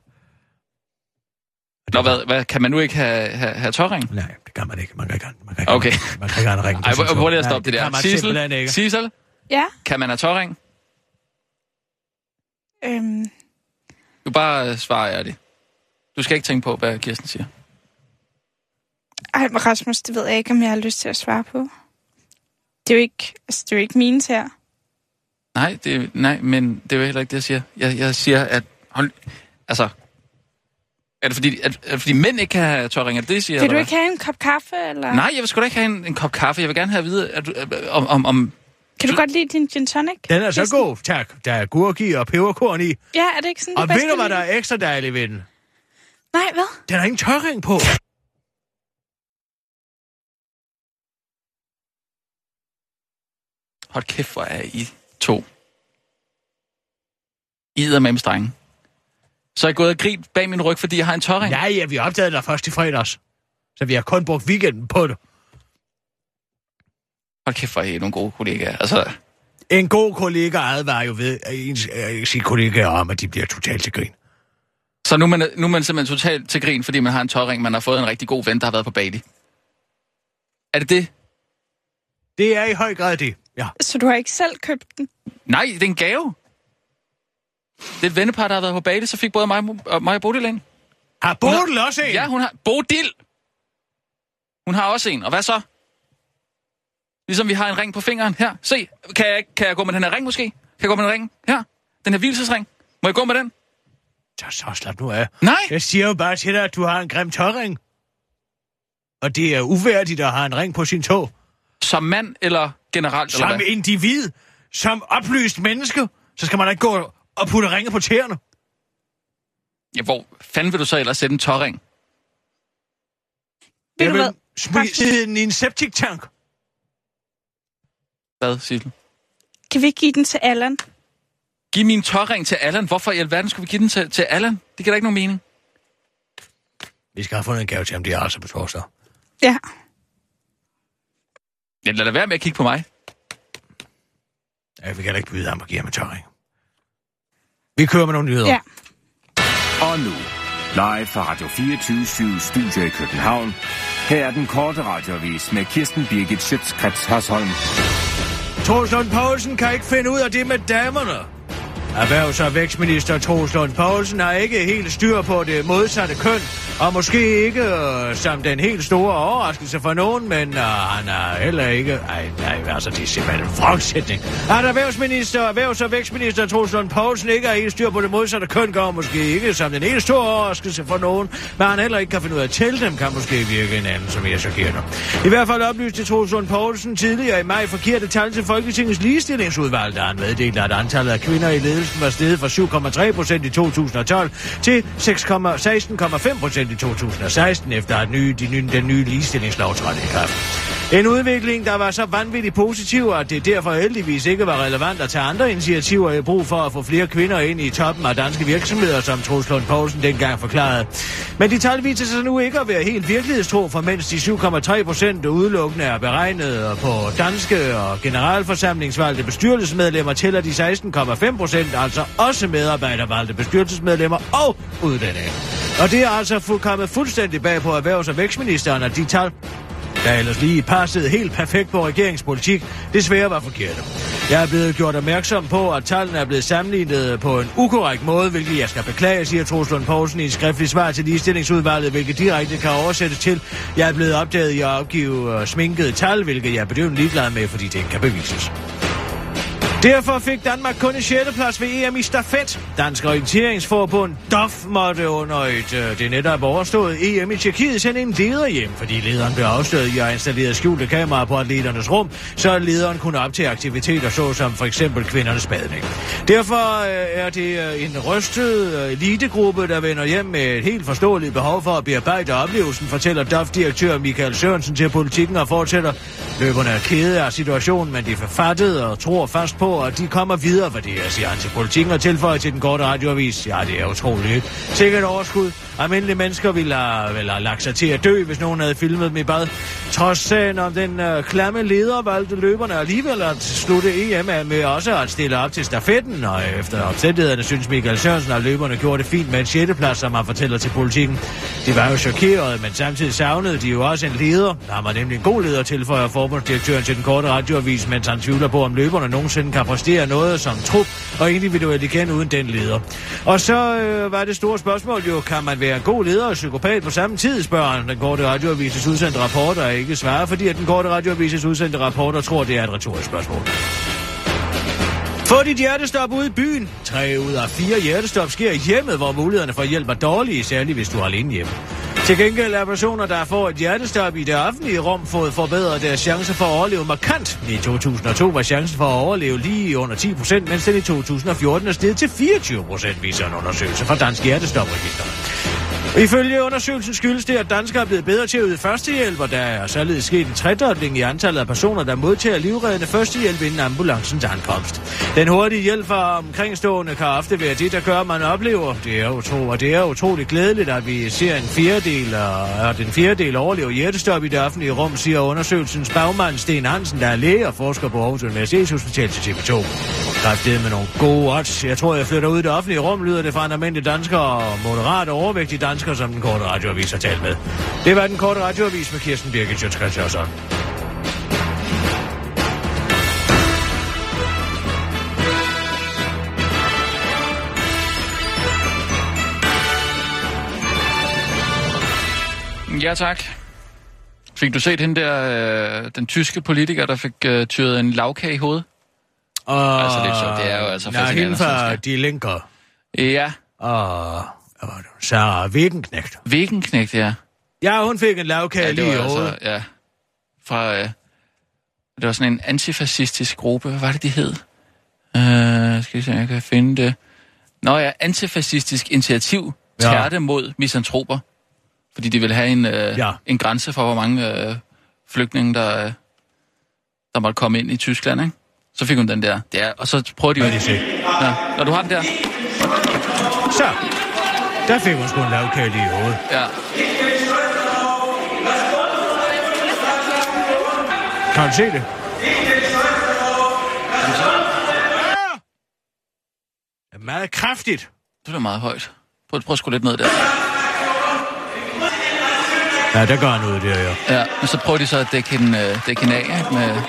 Nå, hvad, hvad, kan man nu ikke have, have, have tårring? Nej, det kan man ikke. Man kan ikke, man kan ikke, Okay. man kan ikke have en ring. Ej, prøv, lige at stoppe det, kan der. man Sissel. Sissel, Ja, kan man have tårring? øhm, Du bare øh, svarer ærligt. Du skal ikke tænke på, hvad Kirsten siger. ej, Rasmus, det ved jeg ikke, om jeg har lyst til at svare på. Det er jo ikke, altså, det er jo ikke mine her. Nej, det, nej, men det er jo heller ikke det, jeg siger. Jeg, jeg siger, at... Hold, altså... Er det fordi, er, er det fordi mænd ikke kan have tårring? Er det det, jeg siger? Vil du ikke have en kop kaffe, eller? hvad? Nej, jeg vil sgu da ikke have en, en kop kaffe. Jeg vil gerne have at vide, at du, om, om, om... Kan du godt lide din gin tonic? Den er så god, tak. Der er gurk i og peberkorn i. Ja, er det ikke sådan, Og bedst ved du, hvad der er ekstra dejligt ved den? den? Nej, hvad? Den har ingen tørring på. Hold kæft, hvor er I to. I med strenge. Så er jeg gået og grint bag min ryg, fordi jeg har en tårring. Ja, ja, vi opdagede dig først i fredags. Så vi har kun brugt weekenden på det. Hold kæft, hvor er I nogle gode kollegaer. Altså, En god kollega advarer jo ved at ens, øh, sine kollegaer om, at de bliver totalt til grin. så nu er, man, nu er man simpelthen totalt til grin, fordi man har en tårring, man har fået en rigtig god ven, der har været på Bali. Er det det? Det er i høj grad det. Ja. Så du har ikke selv købt den? Nej, det er en gave. Det er et vennepar, der har været på Bali, så fik både mig og, mig og Bodil en. Har Bodil også en? Ja, hun har... Bodil! Hun har også en. Og hvad så? Ligesom vi har en ring på fingeren. Her, se. Kan jeg, kan jeg gå med den her ring måske? Kan jeg gå med den ring? Her. Den her hvilesesring. Må jeg gå med den? Så, så slap nu af. Nej! Jeg siger jo bare til dig, at du har en grim tørring. Og det er uværdigt at have en ring på sin tog. Som mand eller generelt? Eller Som hvad? individ, som oplyst menneske, så skal man da ikke gå og putte ringe på tæerne. Ja, hvor fanden vil du så ellers sætte en tårring? Ved Jeg du vil hvad? smide den i en septiktank. Hvad, Sissel? Kan vi ikke give den til Allan? Giv min tårring til Allan. Hvorfor i alverden skulle vi give den til, til Allan? Det giver da ikke nogen mening. Vi skal have fundet en gave til ham, det er altså på torsdag. Ja. Ja, lad da være med at kigge på mig. Jeg vil heller ikke byde ham og give ham en tørring. Vi kører med nogle nyheder. Ja. Og nu, live fra Radio 24 Studio i København. Her er den korte radiovis med Kirsten Birgit Schøtzgrads Hasholm. Troels Lund Poulsen kan ikke finde ud af det med damerne. Erhvervs- og vækstminister Troels Lund Poulsen har ikke helt styr på det modsatte køn, og måske ikke øh, som den helt store overraskelse for nogen, men øh, han er heller ikke... Ej, nej, altså, det er simpelthen en fremsætning. At erhvervsminister, erhvervs- og vækstminister Troels Lund Poulsen ikke har helt styr på det modsatte køn, gør måske ikke som den helt store overraskelse for nogen, men han heller ikke kan finde ud af at tælle dem, kan måske virke en anden, som er chokerende. I hvert fald oplyste Troels Lund Poulsen tidligere i maj forkerte tal til Folketingets ligestillingsudvalg, der han meddelte, at antallet af kvinder i ledelsen var steget fra 7,3 procent i 2012 til 16,5 procent i 2016, efter at nye, de nye, den nye ligestillingslov trådte i kraft. En udvikling, der var så vanvittigt positiv, at det derfor heldigvis ikke var relevant at tage andre initiativer i brug for at få flere kvinder ind i toppen af danske virksomheder, som Troels Lund Poulsen dengang forklarede. Men de tal viser sig nu ikke at være helt virkelighedstro, for mens de 7,3 procent udelukkende er beregnet på danske og generalforsamlingsvalgte bestyrelsesmedlemmer, tæller de 16,5 procent altså også medarbejdervalgte bestyrelsesmedlemmer og udlændinge. Og det er altså kommet fuldstændig bag på erhvervs- og vækstministeren, at de tal der ellers lige passede helt perfekt på regeringspolitik, desværre var forkerte. Jeg er blevet gjort opmærksom på, at tallene er blevet sammenlignet på en ukorrekt måde, hvilket jeg skal beklage, siger Troels Lund Poulsen i en skriftlig svar til ligestillingsudvalget, hvilket direkte kan oversættes til, jeg er blevet opdaget i at opgive øh, sminkede tal, hvilket jeg er bedøvende ligeglad med, fordi det ikke kan bevises. Derfor fik Danmark kun en 6. plads ved EM i stafet. Dansk Orienteringsforbund DOF måtte under et, øh, det netop overstået EM i Tjekkiet sende en leder hjem, fordi lederen blev afsløret i at installere skjulte kameraer på atleternes rum, så lederen kunne optage aktiviteter såsom for eksempel kvindernes badning. Derfor øh, er det øh, en rystet øh, elitegruppe, der vender hjem med et helt forståeligt behov for at bearbejde oplevelsen, fortæller DOF-direktør Michael Sørensen til politikken og fortsætter. Løberne er kede af situationen, men de er forfattet og tror fast på, at de kommer videre, hvad det er, siger han til politikken og tilføjer til den korte radioavis. Ja, det er utroligt. Sikkert overskud. Almindelige mennesker ville have, vel have lagt sig til at dø, hvis nogen havde filmet dem i bad. Trods sagen om den øh, klamme leder valgte løberne alligevel at slutte EM af med også at stille op til stafetten, og efter omstændighederne synes Michael Sørensen, at løberne gjorde det fint med en 6. plads, som han fortæller til politikken. De var jo chokerede, men samtidig savnede de jo også en leder. Der var nemlig en god leder, tilføjer forbundsdirektøren til den korte radioavis, mens han tvivler på, om løberne nogensinde kan præstere noget som trup og individuelt igen uden den leder. Og så øh, var det store spørgsmål jo, kan man være god leder og psykopat på samme tid, spørger han den korte radioavises udsendte rapporter er ikke svarer, fordi at den korte radioavises udsendte rapporter tror, det er et retorisk spørgsmål. Få dit hjertestop ude i byen. Tre ud af fire hjertestop sker i hjemmet, hvor mulighederne for hjælp er dårlige, særligt hvis du er alene hjemme. Til gengæld er personer, der får et hjertestop i det offentlige rum, fået forbedret deres chance for at overleve markant. I 2002 var chancen for at overleve lige under 10 procent, mens den i 2014 er steget til 24 procent, viser en undersøgelse fra Dansk Hjertestopregister. Ifølge undersøgelsen skyldes det, at danskere er blevet bedre til at yde førstehjælp, og der er således sket en tredobling i antallet af personer, der modtager livreddende førstehjælp inden ambulancens ankomst. Den hurtige hjælp fra omkringstående kan ofte være det, der gør, man oplever. Det er, utro, og det er utroligt glædeligt, at vi ser en fjerdedel, og den fjerdedel overlever hjertestop i det offentlige rum, siger undersøgelsens bagmand Sten Hansen, der er læge og forsker på Aarhus Universitetshospital til TV2. Kræftet med nogle gode odds. Jeg tror, jeg flytter ud i det offentlige rum, lyder det fra en almindelig dansker og moderat overvægtig dansker, mennesker, som den korte radioavis har talt med. Det var den korte radioavis med Kirsten Birgit Sjøtskrets Ja, tak. Fik du set den der, øh, den tyske politiker, der fik øh, tyret en lavkage i hovedet? Uh, altså, det er, så, det er jo altså nej, hende fra De Linker. Ja. Uh hvad var det? Sarah Wegenknecht. Wegenknægt, ja. Ja, hun fik en lavkage Ja, lige i altså, ja. Fra, øh, det var sådan en antifascistisk gruppe. Hvad var det, de hed? Øh, skal vi se, om jeg kan finde det. Nå ja, antifascistisk initiativ Ja. tærte mod misantroper. Fordi de ville have en, øh, Ja. en grænse for, hvor mange øh, flygtninge, der, øh, der måtte komme ind i Tyskland, ikke? Så fik hun den der. Det er, og så prøver de jo... Er? Ja, når du har den der. Så, der fik hun sgu en lavkage i hovedet. Ja. Kan du se det? Det er meget kraftigt. Det er meget højt. Prøv, prøv at skrue lidt ned der. Ja, der gør ud der, ja. Ja, men så prøver de så at dække hende, øh, dække hende af? Med,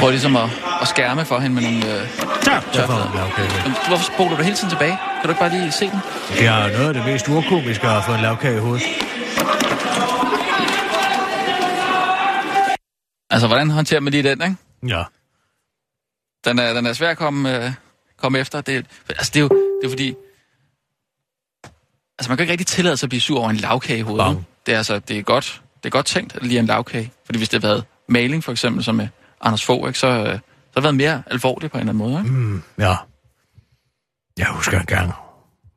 prøver ligesom at, at skærme for hende med nogle... Øh, Så, der får hun en lavkage. men hvorfor spoler du hele tiden tilbage? Kan du ikke bare lige se den? Det er noget af det mest urkomiske at få en lavkage i hovedet. Altså, hvordan håndterer man lige den, ikke? Ja. Den er, den er svær at komme, øh, komme efter. Det, altså, det er jo det er fordi... Altså, man kan ikke rigtig tillade sig at blive sur over en lavkage i hovedet. Bang. Det er, altså, det er godt, det er godt tænkt at lige en lavkage. Fordi hvis det havde været maling, for eksempel, som med Anders Fogh, ikke, så, øh, så har det været mere alvorligt på en eller anden måde. Ikke? Mm, ja. Jeg husker en gang.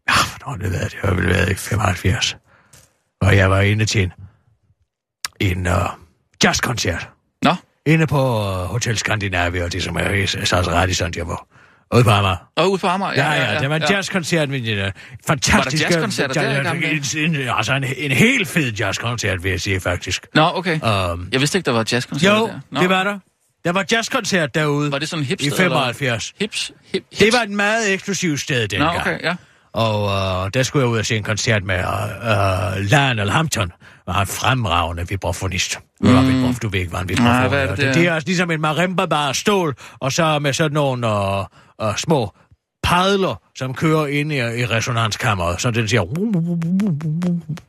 Ja, hvornår det været? Det har vel været i 75. Og jeg var inde til en, en uh, jazzkoncert. Nå, Inde på uh, Hotel Scandinavia, det som er i SAS Radisson, jeg var. Ude på Amager. og ude på Amager. Ja, ja, ja, det var en jazzkoncert med en fantastisk... jazzkoncerter der i gamle dage? en, en, altså en, en helt fed jazzkoncert, vil jeg sige, faktisk. Nå, okay. Um, Jeg vidste ikke, der var jazzkoncerter jo, der. Nå. det var der. Der var jazzkoncert derude Var det sådan hipster? i 75. Hips, hip, hips? Det var et meget eksklusivt sted Nå, dengang. okay, ja. Og øh, der skulle jeg ud og se en koncert med øh, øh, Lionel Hampton, var en fremragende vibrafonist. Mm. Vibraf, du ved ikke, hvad en vibrafon Nej, hvad er det, det er? det er altså ligesom en marimba bare stål, og så med sådan nogle øh, øh, små padler, som kører ind i, i resonanskammeret, så den siger...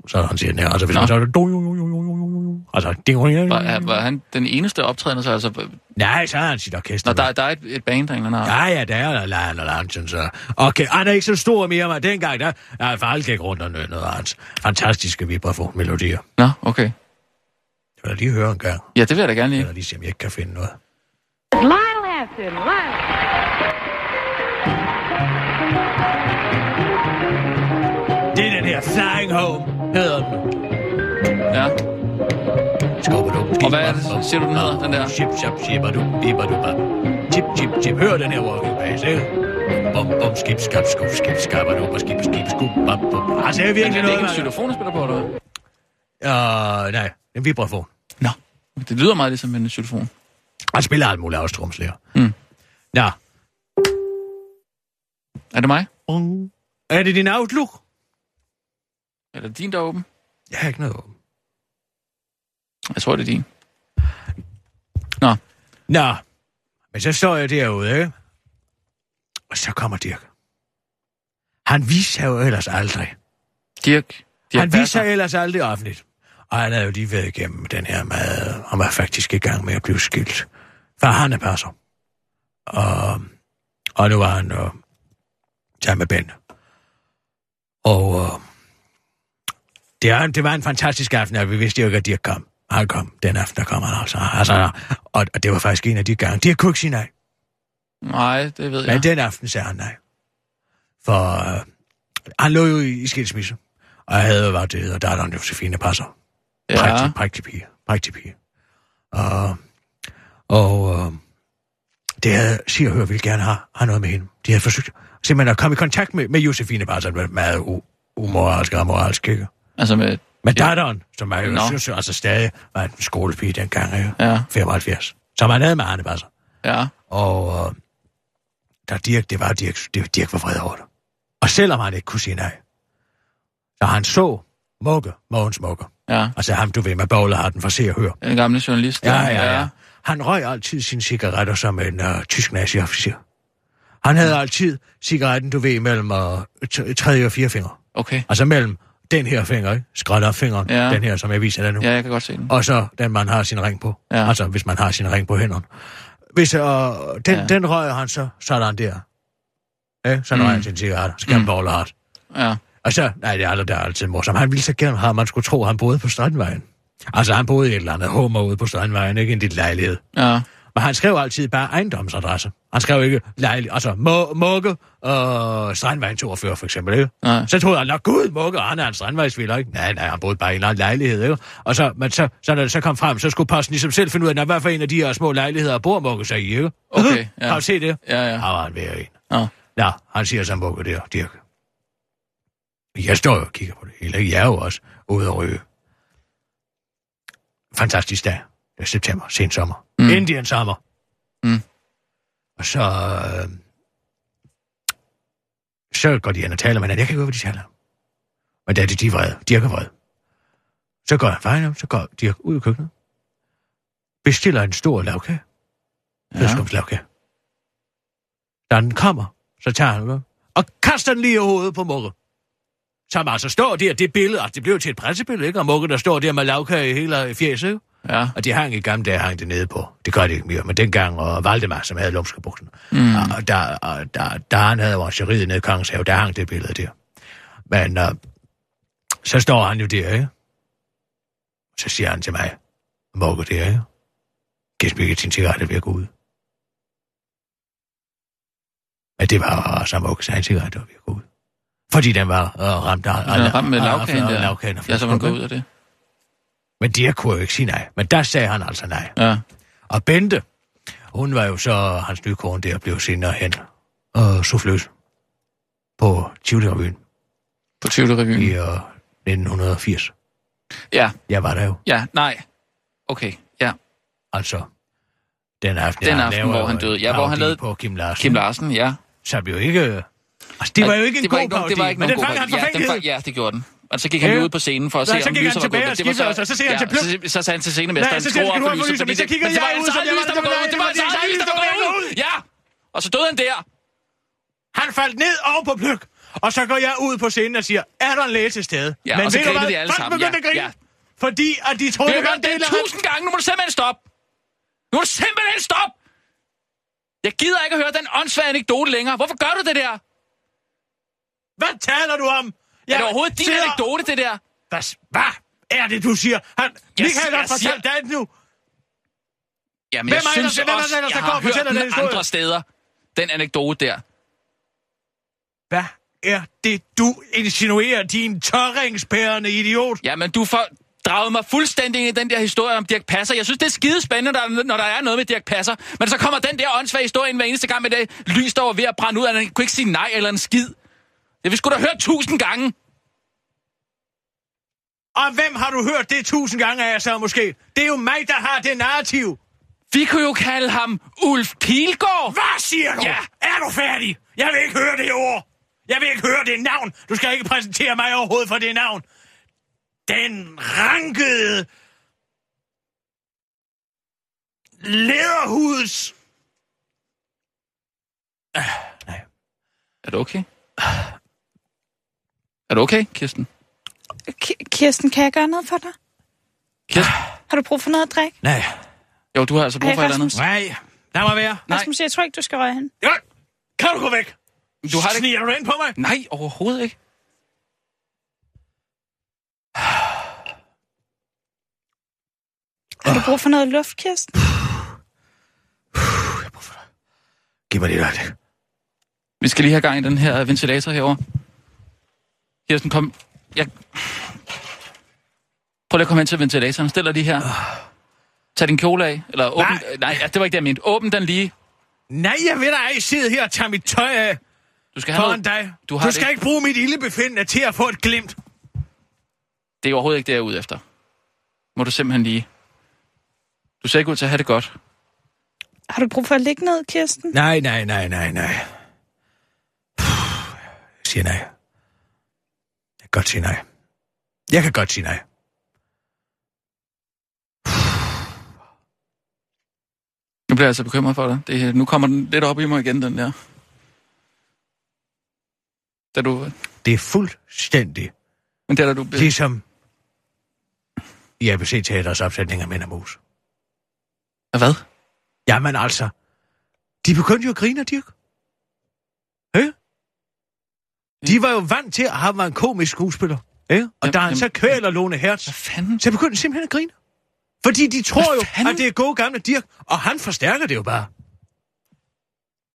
Så han siger den her, altså hvis Nå. man så er det... Altså, Var, var han den eneste optrædende, så altså... Nej, så er han sit orkester. Når der, der er et, et band, der eller Ja, ja, der er Lionel Hampton, så... Okay, han er ikke så stor mere, men dengang, der er jeg faktisk gik rundt og nødnede hans fantastiske vibrafon-melodier. Nå, okay. Jeg vil lige høre en gang. Ja, det vil jeg da gerne lige. Eller lige se, om jeg ikke kan finde noget. Lionel Hampton, Lionel. Her Flying Home, hedder den. Ja. Og hvad er det, siger du, den hedder, den der? Chip, chap, chipadu, bibadu, bab. Chip, chip, chip. Hør den her walking bass, ikke? Bum, bum, skip, skab, skub, skip, skabadu, og skip, skip, skub, bab, bum. Altså, det er virkelig er det noget, ikke en man- xylofon, der spiller på, eller hvad? Øh, nej, en vibrafon. Nå, det lyder meget ligesom en xylofon. Han spiller alt muligt afstrumslærer. Mm. Ja. Er det mig? Er det din Outlook? Eller din, der er åben? Jeg har ikke noget åben. Jeg tror, det er din. Nå, Nå, men så står jeg derude, ikke? Og så kommer Dirk. Han viser sig jo ellers aldrig. Dirk. Dirk han viser Passer. sig ellers aldrig offentligt. Og han havde jo lige været igennem den her med, og var faktisk i gang med at blive skilt. For han er passer. Og, og nu var han øh, sammen med Ben. Og øh, det, er, det var en fantastisk aften, og vi vidste jo ikke, at Dirk kom. Han kom. Den aften, der kom han altså. altså og, og det var faktisk en af de gange. Dirk kunne ikke sige nej. Nej, det ved Men jeg. den aften sagde han nej. For øh, han lå jo i, i skilsmisse. Og jeg havde været det, og der er der en Josefine Passer. Ja, Prægtig, prægtig pige. Prægtig pige. Og, og øh, det havde Siger Hør ville gerne have, have noget med hende. De havde forsøgt simpelthen at komme i kontakt med, med Josefine Passer. Det var meget umoralsk og moralsk, ikke? Altså med... Ja. datteren, som jo Nå. synes, altså stadig var en skolepige dengang, ikke? Ja, 75. Som han havde med Arne Passer. ja. Og øh, der Dirk, det var Dirk, det, Dirk var vred over det. Og selvom han ikke kunne sige nej, så han så Mugge, Mogens Mugge. Ja, Altså ham, du ved, med bowlerhatten for se og høre. den gamle journalist. Ja, ja, ja. Han røg altid sine cigaretter som en uh, tysk naziofficer. Han havde altid cigaretten, du ved, mellem uh, t- tredje og fire fingre. Okay. Altså mellem den her finger, ikke? Skralderfingeren, Ja. den her, som jeg viser dig nu. Ja, jeg kan godt se den. Og så den, man har sin ring på. Ja. Altså, hvis man har sin ring på hænderne. Hvis, øh, den, Ja. den røger han så, sådan der. Ja, så Mm. røger han sin cigaret. Så kan han bolle hardt. Ja. Og så, nej, det er aldrig, det er altid morsomt. Han ville så gerne have, at man skulle tro, at han boede på Strandvejen. Altså, han boede i et eller andet hummer ude på Strandvejen, ikke i en lille lejlighed. Ja. Men han skrev altid bare ejendomsadresse. Han skrev ikke lejlighed, altså Må- Mugge og Strandvejen 42 for eksempel, ikke? Nej. Så troede han, at gud, Mugge, han er en strandvejsviller, ikke? Nej, nej, han boede bare i en lejlighed, ikke? Og så, men så, så når det så kom frem, så skulle posten ligesom selv finde ud af, "Nå, hvad for en af de her små lejligheder bor Mugge sig i, ikke? Okay, ja. Har du set det? Ja, ja. Ja, var han ved en. Ja. Ja, han siger så Mugge der, Dirk. Jeg står jo og kigger på det hele, ikke? Jeg er jo også ude at ryge. Fantastisk dag. Det er september, sen sommer. Mm. Indian sommer. Mm. Og så... Øh, så går de hen og taler med hinanden. Jeg kan ikke høre, hvad de taler om. Men er de, de er vrede. Dirk er vred. Så går han om, så går Dirk ud i køkkenet. Bestiller en stor lavkage. Ja. Flødeskumslavkage. Da den kommer, så tager han den og kaster den lige i hovedet på Mugge. Som altså står der, det billede, altså det blev til et pressebillede, ikke? Og Mugge, der står der med lavkage i hele fjeset, ikke? Ja. Og de hang i gamle dage, hang det nede på. Det gør det ikke mere. Men dengang, og Valdemar, som havde lumskebuksen, Mm. og der, og der, der han havde orangeriet nede i Kongens Have, der hang det billede der. Men uh, så står han jo der, ikke? Så siger han til mig, Mugge der, ikke? Gæst ikke sin cigaret ved at gå ud. Men det var så Mugges egen cigaret, der var ved at gå ud. Fordi den var uh, ramt af... Den er ramt med lavkagen der. Ja, så man går ud af det. Men det kunne jo ikke sige nej. Men der sagde han altså nej. Ja. Og Bente, hun var jo så hans nye kone der, blev senere hen og souffløs på Tivoli-revyen På Tivoli-revyen. i uh, 1980. Ja. Jeg var der jo. Ja, nej. Okay, ja. Altså, den aften, Den han aften, laver hvor han døde. Ja, hvor han lavede- på Kim Larsen. Kim Larsen, ja. Som jo ikke... Altså, det var jo ikke en det var god ikke, nogen- parodi, det var ikke men den fangede han parodi. ja, forfængelighed. ja, det gjorde den. Og så gik han Ja. ud på scenen for at Nej, se, så om gik han lyset var tilbage gået. og Det var skiftede, og så siger han til ja, så, så sagde han til scenemesteren, Nej, så han, skru over have for lyset, så men det var jeg ud, så jeg var der. Det var hans eget lys, der var gået ud. Ja. Og så døde han der. Han faldt ned oven på pløk, og så går jeg ud på scenen og siger, er der en læge til stede? Ja, Men og så ved grinede de alle Folk sammen. begyndte Ja, at grine, ja. fordi at de troede, det var det tusind gange. Nu må du simpelthen stoppe. Nu må du simpelthen stoppe. Jeg gider ikke at høre den åndssvage anekdote længere. Hvorfor gør du det der? Hvad taler du om? Er det overhovedet din anekdote, det der? Hvad, hvad er det, du siger? Han, Jeg Michael har jeg siger- fortalt dig nu. Jamen, Hvem jeg ellers- synes hvem er også, ellers, der jeg går har hørt den historie? andre steder. Den anekdote der. Hvad er det, du insinuerer, din tørringspærende idiot? Jamen, du får draget mig fuldstændig ind i den der historie om Dirk Passer. Jeg synes, det er skide spændende, der, når der er noget med Dirk Passer. Men så kommer den der åndssvage historie ind hver eneste gang med det lys, der var ved at brænde ud, og han kunne ikke sige nej eller en skid. Det vi skulle da hørt tusind gange. Og hvem har du hørt det tusind gange af, så måske? Det er jo mig, der har det narrativ. Vi kunne jo kalde ham Ulf Pilgaard. Hvad siger du? Ja. Er du færdig? Jeg vil ikke høre det ord. Jeg vil ikke høre det navn. Du skal ikke præsentere mig overhovedet for det navn. Den rankede... Læderhuds... Ah, nej. Er du okay? Er du okay, Kirsten? Ki- Kirsten, kan jeg gøre noget for dig? Kirsten? Har du brug for noget at drikke? Nej. Jo, du har altså brug for et eller andet. Nej. Lad mig være. Nej. Rasmus, jeg tror ikke, du skal røre hen. Ja. Kan du gå væk? Du har det ikke... Sniger du ind på mig? Nej, overhovedet ikke. Har du brug for noget luft, Kirsten? Giv mig det der. Vi skal lige have gang i den her ventilator herover. Kirsten, kom. Jeg... Prøv lige at komme hen til ventilatoren. Stil dig lige her. Tag din kjole af. Eller åbn... Nej. Nej, ja, det var ikke det, jeg mente. Åbn den lige. Nej, jeg vil da ej sidde her og tage mit tøj af Du skal have foran noget... dig. Du har du det skal ikke. ikke bruge mit ildebefindende til at få et glimt. Det er overhovedet ikke det, jeg er ude efter. Må du simpelthen lige... Du ser ikke ud til at have det godt. Har du brug for at ligge ned, Kirsten? Nej, nej, nej, nej, nej. Puh, Jeg siger nej. Godt sige nej. Jeg kan godt sige nej. Nu bliver jeg altså bekymret for dig. Det, nu kommer den lidt op i mig igen, den der. Da du... Det er fuldstændig Men det er der, du... Ligesom i ABC Teaters opsætning af Mænd og Mus. Hvad? Jamen altså, de begyndte jo at grine af Dirk. Øh? De var jo vant til at have været en komisk skuespiller. Øh? Og Jamen, da han så kvæler Lone Hertz, så begyndte de simpelthen at grine. Fordi de tror Hvad jo, fanden? at det er gode gamle Dirk, og han forstærker det jo bare.